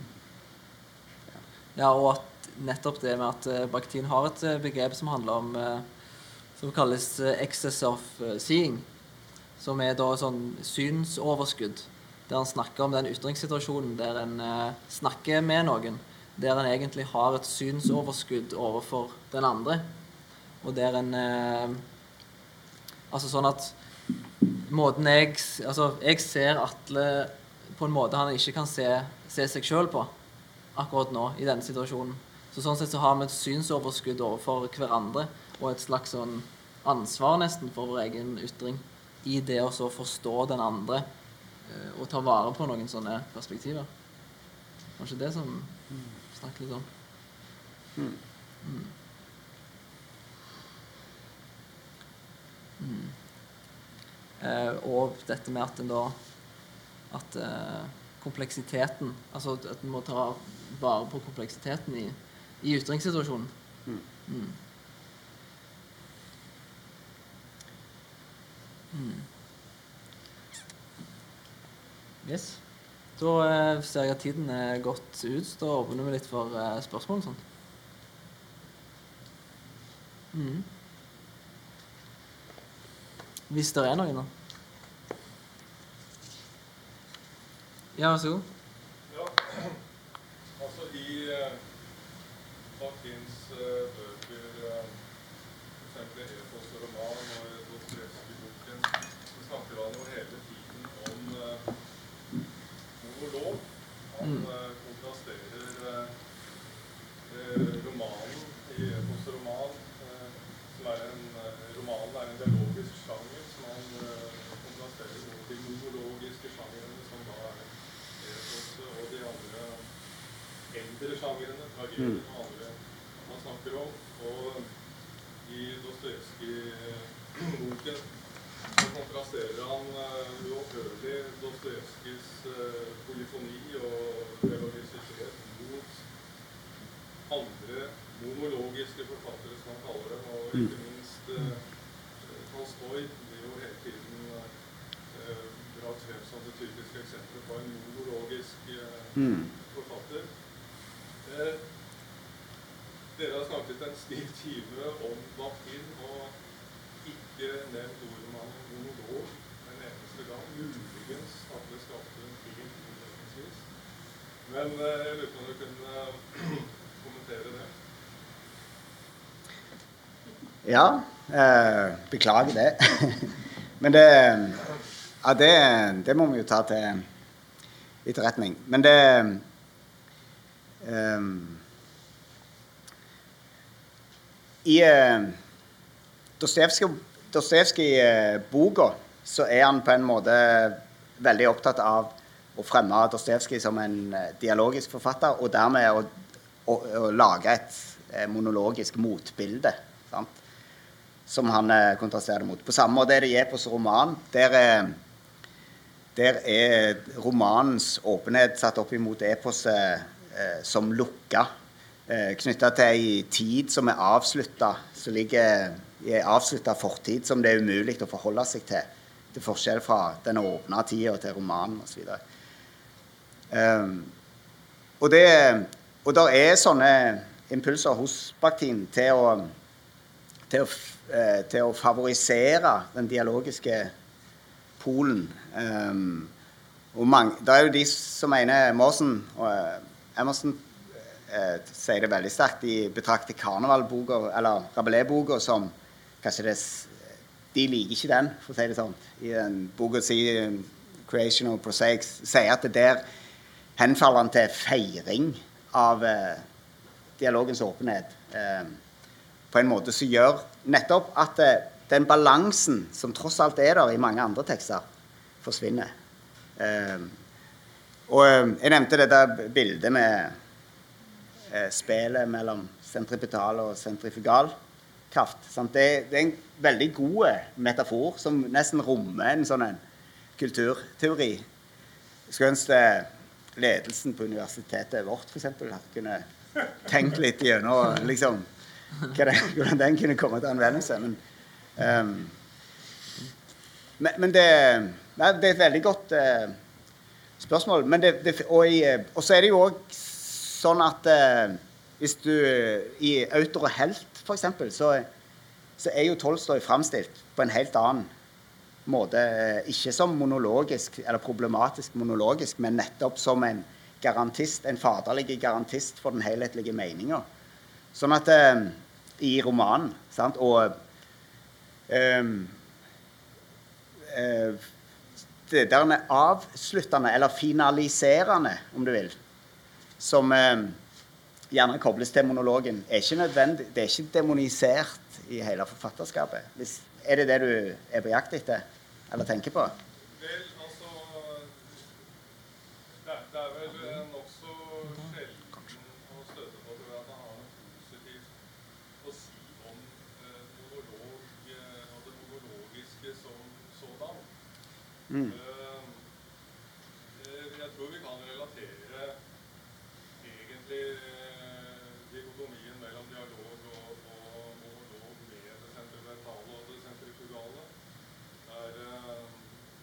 Ja. og at nettopp det med at uh, Bakhtin har et uh, begrep som handler om uh, som kalles 'excess of seeing' som er da sånn synsoverskudd. Der han snakker om den ytringssituasjonen der en eh, snakker med noen. Der en egentlig har et synsoverskudd overfor den andre. Og der en eh, Altså sånn at måten jeg Altså, jeg ser Atle på en måte han ikke kan se, se seg sjøl på akkurat nå, i denne situasjonen. Så sånn sett så har vi et synsoverskudd overfor hverandre og et slags sånn ansvar nesten for vår egen ytring i det å så forstå den andre eh, og ta vare på noen sånne perspektiver. Kanskje det som snakker litt om. Mm. Mm. Mm. Eh, og dette med at en da At eh, kompleksiteten Altså at en må ta vare på kompleksiteten i, i ytringssituasjonen. Mm. mm. Mm. Yes. Da eh, ser jeg at tiden er gått ut. Da åpner vi litt for eh, spørsmål og sånt. Mm. Hvis det er noen, da. Ja, vær så god. I Bakins uh, bøker, uh, f.eks. e-post og roman og snakker han jo hele tiden om monolog. Han uh, kontrasterer romanen i Epos roman, som er en romanen er en dialogisk sjanger som han kontrasterer mot de monologiske sjangrene, som da er Epos og de andre eldre sjangrene, tragedien mm. og andre man snakker om. Og i Dostojevskij-boken så kontrasterer han uh, uopphørlig Dostojevskijs uh, polyfoni og relogisitet mot andre monologiske forfattere, som han kaller dem, og ikke mm. minst uh, Tolstoy blir jo hele tiden uh, dratt frem som det typiske eksempelet på en monologisk mm. forfatter. Dere har snakket en stiv time om Bakhtin, og ikke nevnt ordet monolog en eneste gang. Muligens at det skapte en fin innledningsvis. Men eh, jeg lurer på om du kunne eh, kommentere det? Ja. Eh, beklager det. Men det Ja, det, det, må vi jo ta til etterretning. Men det I uh, Dostojevskij Dostojevskij-boka så er han på en måte veldig opptatt av å fremme Dostojevskij som en eh, dialogisk forfatter, og dermed å, å, å lage et eh, monologisk motbilde. Sant? Som han eh, kontrasterer mot. På samme måte er det Jepos roman. Der er, der er romanens åpenhet satt opp imot eposet eh, som lukka. Eh, Knytta til ei tid som er avslutta, som ligger i ei avslutta fortid som det er umulig å forholde seg til. Til forskjell fra den åpna tida til romanen osv. Um, ehm, og det og der er sånne impulser hos Bakhtin til å, til å, eh, til å favorisere den dialogiske polen. Um, det er jo de som mener uh, Emerson eh, sier det veldig sterkt. De betrakter karnevalboka, eller Rabelais-boka, som kanskje det De liker ikke den, for å si det sånn. I den boka sier of Prosaics sier at det der henfaller han til feiring av eh, dialogens åpenhet. Eh, på en måte som gjør nettopp at eh, den balansen som tross alt er der i mange andre tekster, forsvinner. Eh, og eh, jeg nevnte dette bildet med spelet mellom sentripetal og sentrifugal kraft. Det, det er en veldig god eh, metafor som nesten rommer en sånn en kulturteori. Jeg skulle ønske ledelsen på universitetet vårt for eksempel, kunne tenkt litt gjennom liksom, hvordan den kunne komme til anvendelse. Men, um, men, det, det er et veldig godt eh, spørsmål. Det, det, eh, og så er det jo òg sånn at eh, hvis du I 'Autor og helt', eksempel, så, så er jo Tolstoy framstilt på en helt annen måte. eh, Ikke som monologisk eller problematisk monologisk, men nettopp som en garantist, en faderlig garantist for den helhetlige meninga. Sånn at eh, i romanen sant, Og eh, det der avsluttende, eller finaliserende, om du vil, som eh, gjerne kobles til monologen, er ikke nødvendig, det er ikke demonisert i hele forfatterskapet. Hvis, er det det du er på jakt etter, eller tenker på? Vel, altså Det er, det er vel eh, nokså sjelden å støte på at man har noe positivt å si om eh, monolog eh, og det monologiske som sådan. Mm. Eh, eh, jeg tror vi kan relatere egentlig eh, dikotomien mellom dialog og, og monolog med det sentimentale og det sentrifugale. Der, eh,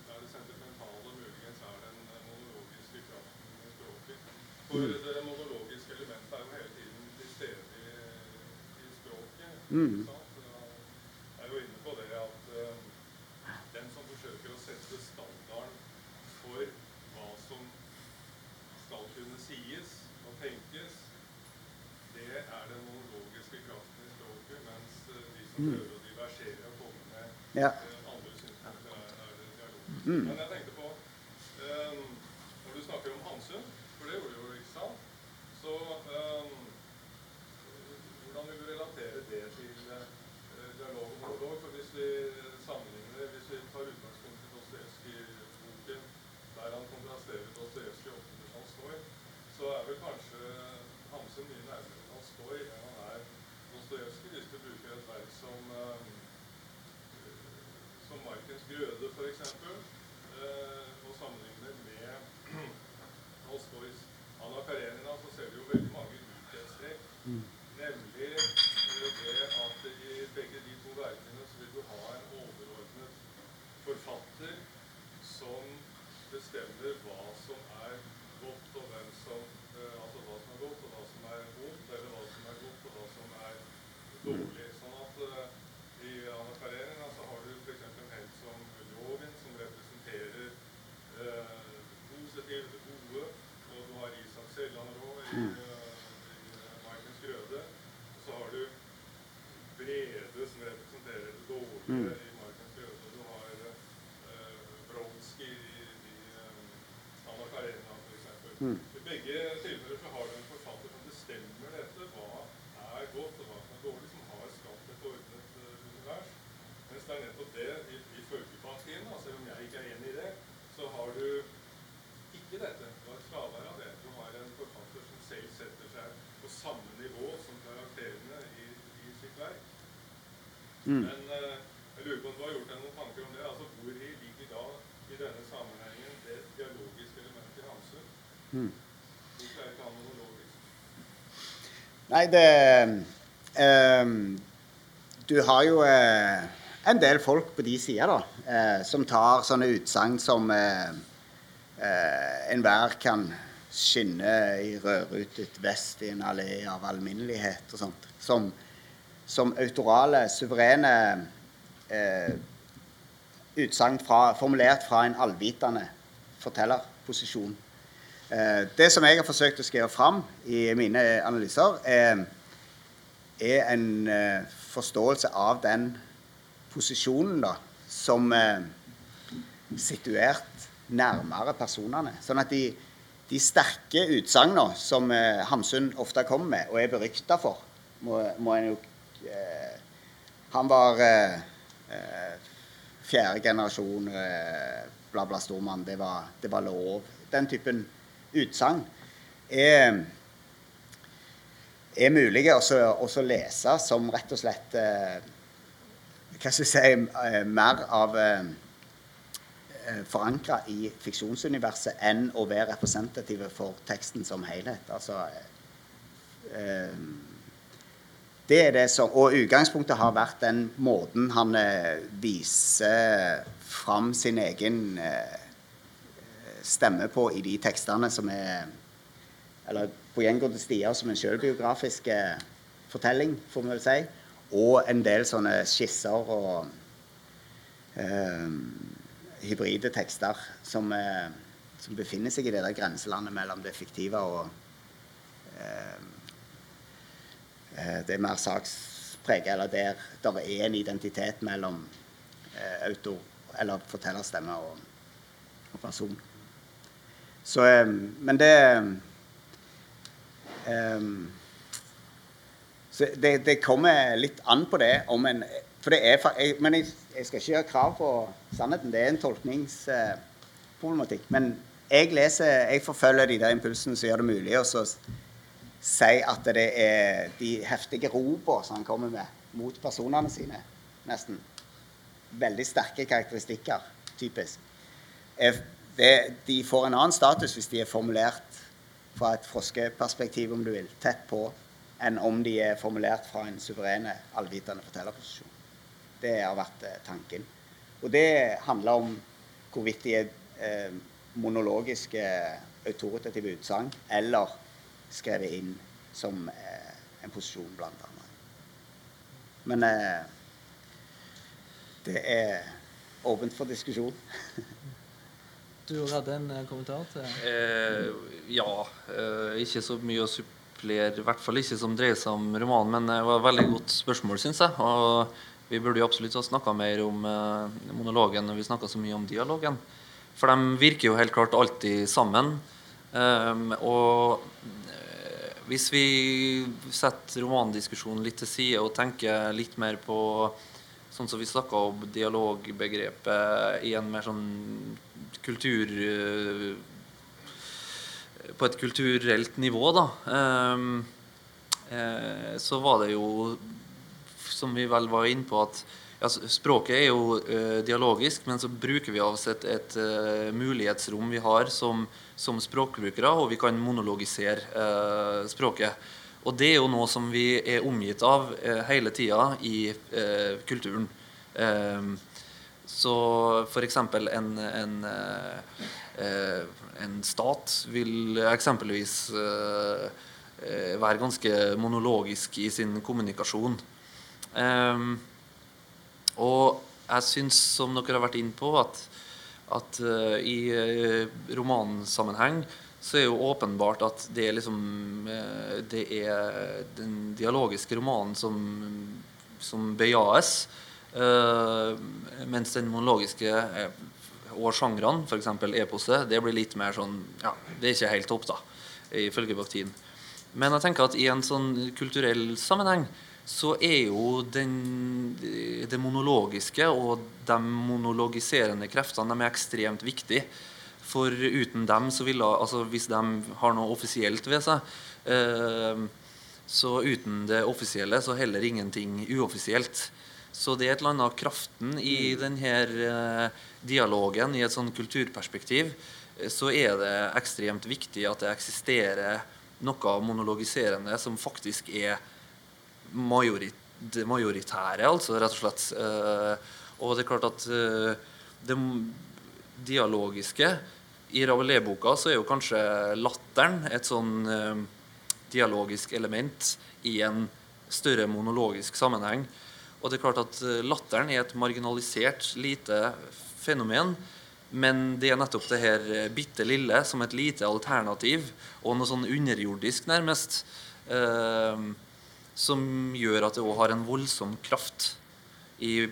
der det sentimentale muligens er den eh, monologiske kraften i språket. For det monologiske elementet er jo hele tiden til stede i, i språket. Mm. Jeg er jo inne på det at uh, den som forsøker å sette standarden for hva som skal kunne sies og tenkes, det er den monologiske kraften i språket, mens uh, de som Mm. prøver å diversere og komme med Ja. uh, andre synspunkter, er, er det dialog. Mm. Men jeg tenkte på eh, Når du snakker om Hamsun, for det gjorde du jo, ikke sant, så eh, hvordan vil du relatere det til eh, dialog og monolog? For hvis vi sammenligner, hvis vi tar utgangspunkt i Dostojevskij-boken, der han kontrasterer Dostojevskij opp mot Tolstoj, så er vel kanskje Hamsun mye nærmere Tolstoj enn han er Dostojevskij, hvis du bruker et verk som eh, som grøde, f.eks., eh, og sammenligner med Tolstojs Anna Karenina, så ser vi jo veldig mange likhetstrekk. Nemlig eh, det at i begge de to verkene så vil du ha en overordnet forfatter som bestemmer hva som er godt, og hvem som eh, Altså hva som er godt, og hva som er vondt, eller hva som er godt, og hva som er dårlig. Sånn at eh, i Anna Karenina så har du f.eks. en helt som Ljovin, som representerer eh, positiv, det gode, og du har Isak Sellandrå i, eh, i Markens grøde, og så har du Brede, som representerer det dårlige Mm. i Markens grøde, og du har eh, Brodskij i, i eh, Anna Karenina, f.eks. Mm. I begge tilfeller så har du en forfatter som bestemmer dette, hva er godt og hva som er dårlig, som har skapt et ordnet eh, univers. Mens det er nettopp det i, i følgepartiene, altså, selv om jeg ikke er enig i det, så har du ikke dette. Du har fravær av det. Du har en forfatter som selv setter seg på samme nivå som karakterene i, i sitt verk. Mm. Men eh, jeg lurer på om du har gjort deg noen tanker om det. altså Hvor ligger da i denne sammenhengen det dialogiske elementet i Mm. Er monologisk? Nei, det ehm, Du har jo eh, en del folk på de sider, da, eh, som tar sånne utsagn som eh, eh, Enhver kan skinne i rødrutet vest i en allé av alminnelighet og sånt. Som, som autorale, suverene eh, utsagn formulert fra en allvitende fortellerposisjon. Eh, det som jeg har forsøkt å skrive fram i mine analyser, er, er en eh, forståelse av den posisjonen da, som eh, situert nærmere personene. Sånn at de, de sterke utsagnene som eh, Hamsun ofte kommer med, og er berykta for, må, må en jo eh, Han var eh, eh fjerde generasjon eh, bla, bla, stormann. Det var, det var lov. Den typen utsagn er, er mulige å lese som rett og slett eh, Hva skal jeg si eh, Mer av eh, forankra i fiksjonsuniverset enn å være representative for teksten som helhet. Altså det er det som, Og utgangspunktet har vært den måten han viser fram sin egen eh, stemme på i de tekstene som er Eller på gjengående stier som en sjølbiografisk eh, fortelling, får vi vel si. Og en del sånne skisser og eh, hybride tekster som, eh, som, befinner seg i det der grenselandet mellom det fiktive og eh, Eh, det er mer sakspreget, eller der det er en identitet mellom eh, autor, eller fortellerstemme og, og person. Så Men det um, så det, det, kommer litt an på det om en For det er jeg, Men jeg, jeg, skal ikke gjøre krav på sannheten. Det er en tolkningsproblematikk. Men jeg leser, jeg forfølger de der impulsene som gjør det mulig å si at det er de heftige ropene som han kommer med mot personene sine, nesten. Veldig sterke karakteristikker, typisk. Det, de får en annen status hvis de er formulert fra et froskeperspektiv, om du vil, tett på, enn om de er formulert fra en suverene, allvitende fortellerposisjon. Det har vært eh, tanken. Og det handler om hvorvidt de er eh, monologiske, autoritative utsagn eller skrevet inn som eh, en posisjon, blant annet. Men eh, det er åpent for diskusjon. du hadde en eh, kommentar til eh, Ja. Eh, ikke så mye å supplere, i hvert fall ikke som dreier seg om romanen, men det var et veldig godt spørsmål, syns jeg. Og vi burde jo absolutt ha snakka mer om eh, monologen når vi snakka så mye om dialogen. For de virker jo helt klart alltid sammen. Um, og hvis vi setter romandiskusjonen litt til side og tenker litt mer på sånn som vi snakka om dialogbegrepet i en mer sånn kultur På et kulturelt nivå, da. Ehm, eh, så var det jo, som vi vel var inne på, at ja, Språket er jo dialogisk, men så bruker vi av oss et, et mulighetsrom vi har som, som, språkbrukere, og vi kan monologisere språket. Og det er jo noe som vi er omgitt av hele tida i kulturen. Så f.eks. En, en, en stat vil eksempelvis være ganske monologisk i sin kommunikasjon. Um, og jeg syns, som dere har vært inne på, at, at i romansammenheng så er jo åpenbart at det er liksom Det er den dialogiske romanen som, som bejaes. Mens den monologiske og sjangrene, f.eks. eposet, det blir litt mer sånn Ja, det er ikke helt topp, da, ifølge Bakhtin. Men jeg tenker at i en sånn kulturell sammenheng så er jo den, det monologiske og de monologiserende kreftene de er ekstremt viktige. For uten dem, så ville, altså hvis de har noe offisielt ved seg eh, Så uten det offisielle, så heller ingenting uoffisielt. Så det er et eller annet av kraften i denne eh, dialogen, i et sånn kulturperspektiv, eh, så er det ekstremt viktig at det eksisterer noe monologiserende som faktisk er majorit, det majoritære, altså, rett og slett. Uh, og det er klart at det dialogiske I Rabelais-boka så er jo kanskje latteren et sånn dialogisk element i en større monologisk sammenheng. Og det er klart at latteren er et marginalisert, lite fenomen Men det er nettopp det her eh, bitte lille som et lite alternativ, og noe sånn underjordisk nærmest, eh, som gjør at det òg har en voldsom kraft i,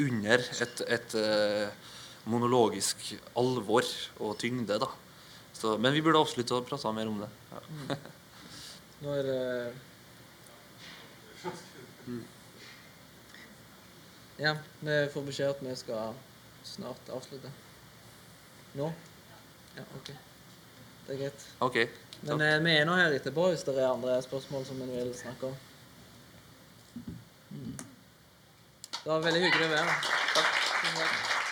under et, et eh, monologisk alvor og tyngde. da. Så, men vi burde absolutt ha prata mer om det. Ja. Når eh... det Ja, vi får beskjed at vi skal snart avslutte. Nå? Ja, OK. Det er greit. OK. Men eh, vi er nå her etterpå hvis det er andre spørsmål som en vil snakke om. Mm. Det var veldig hyggelig å være her. Takk.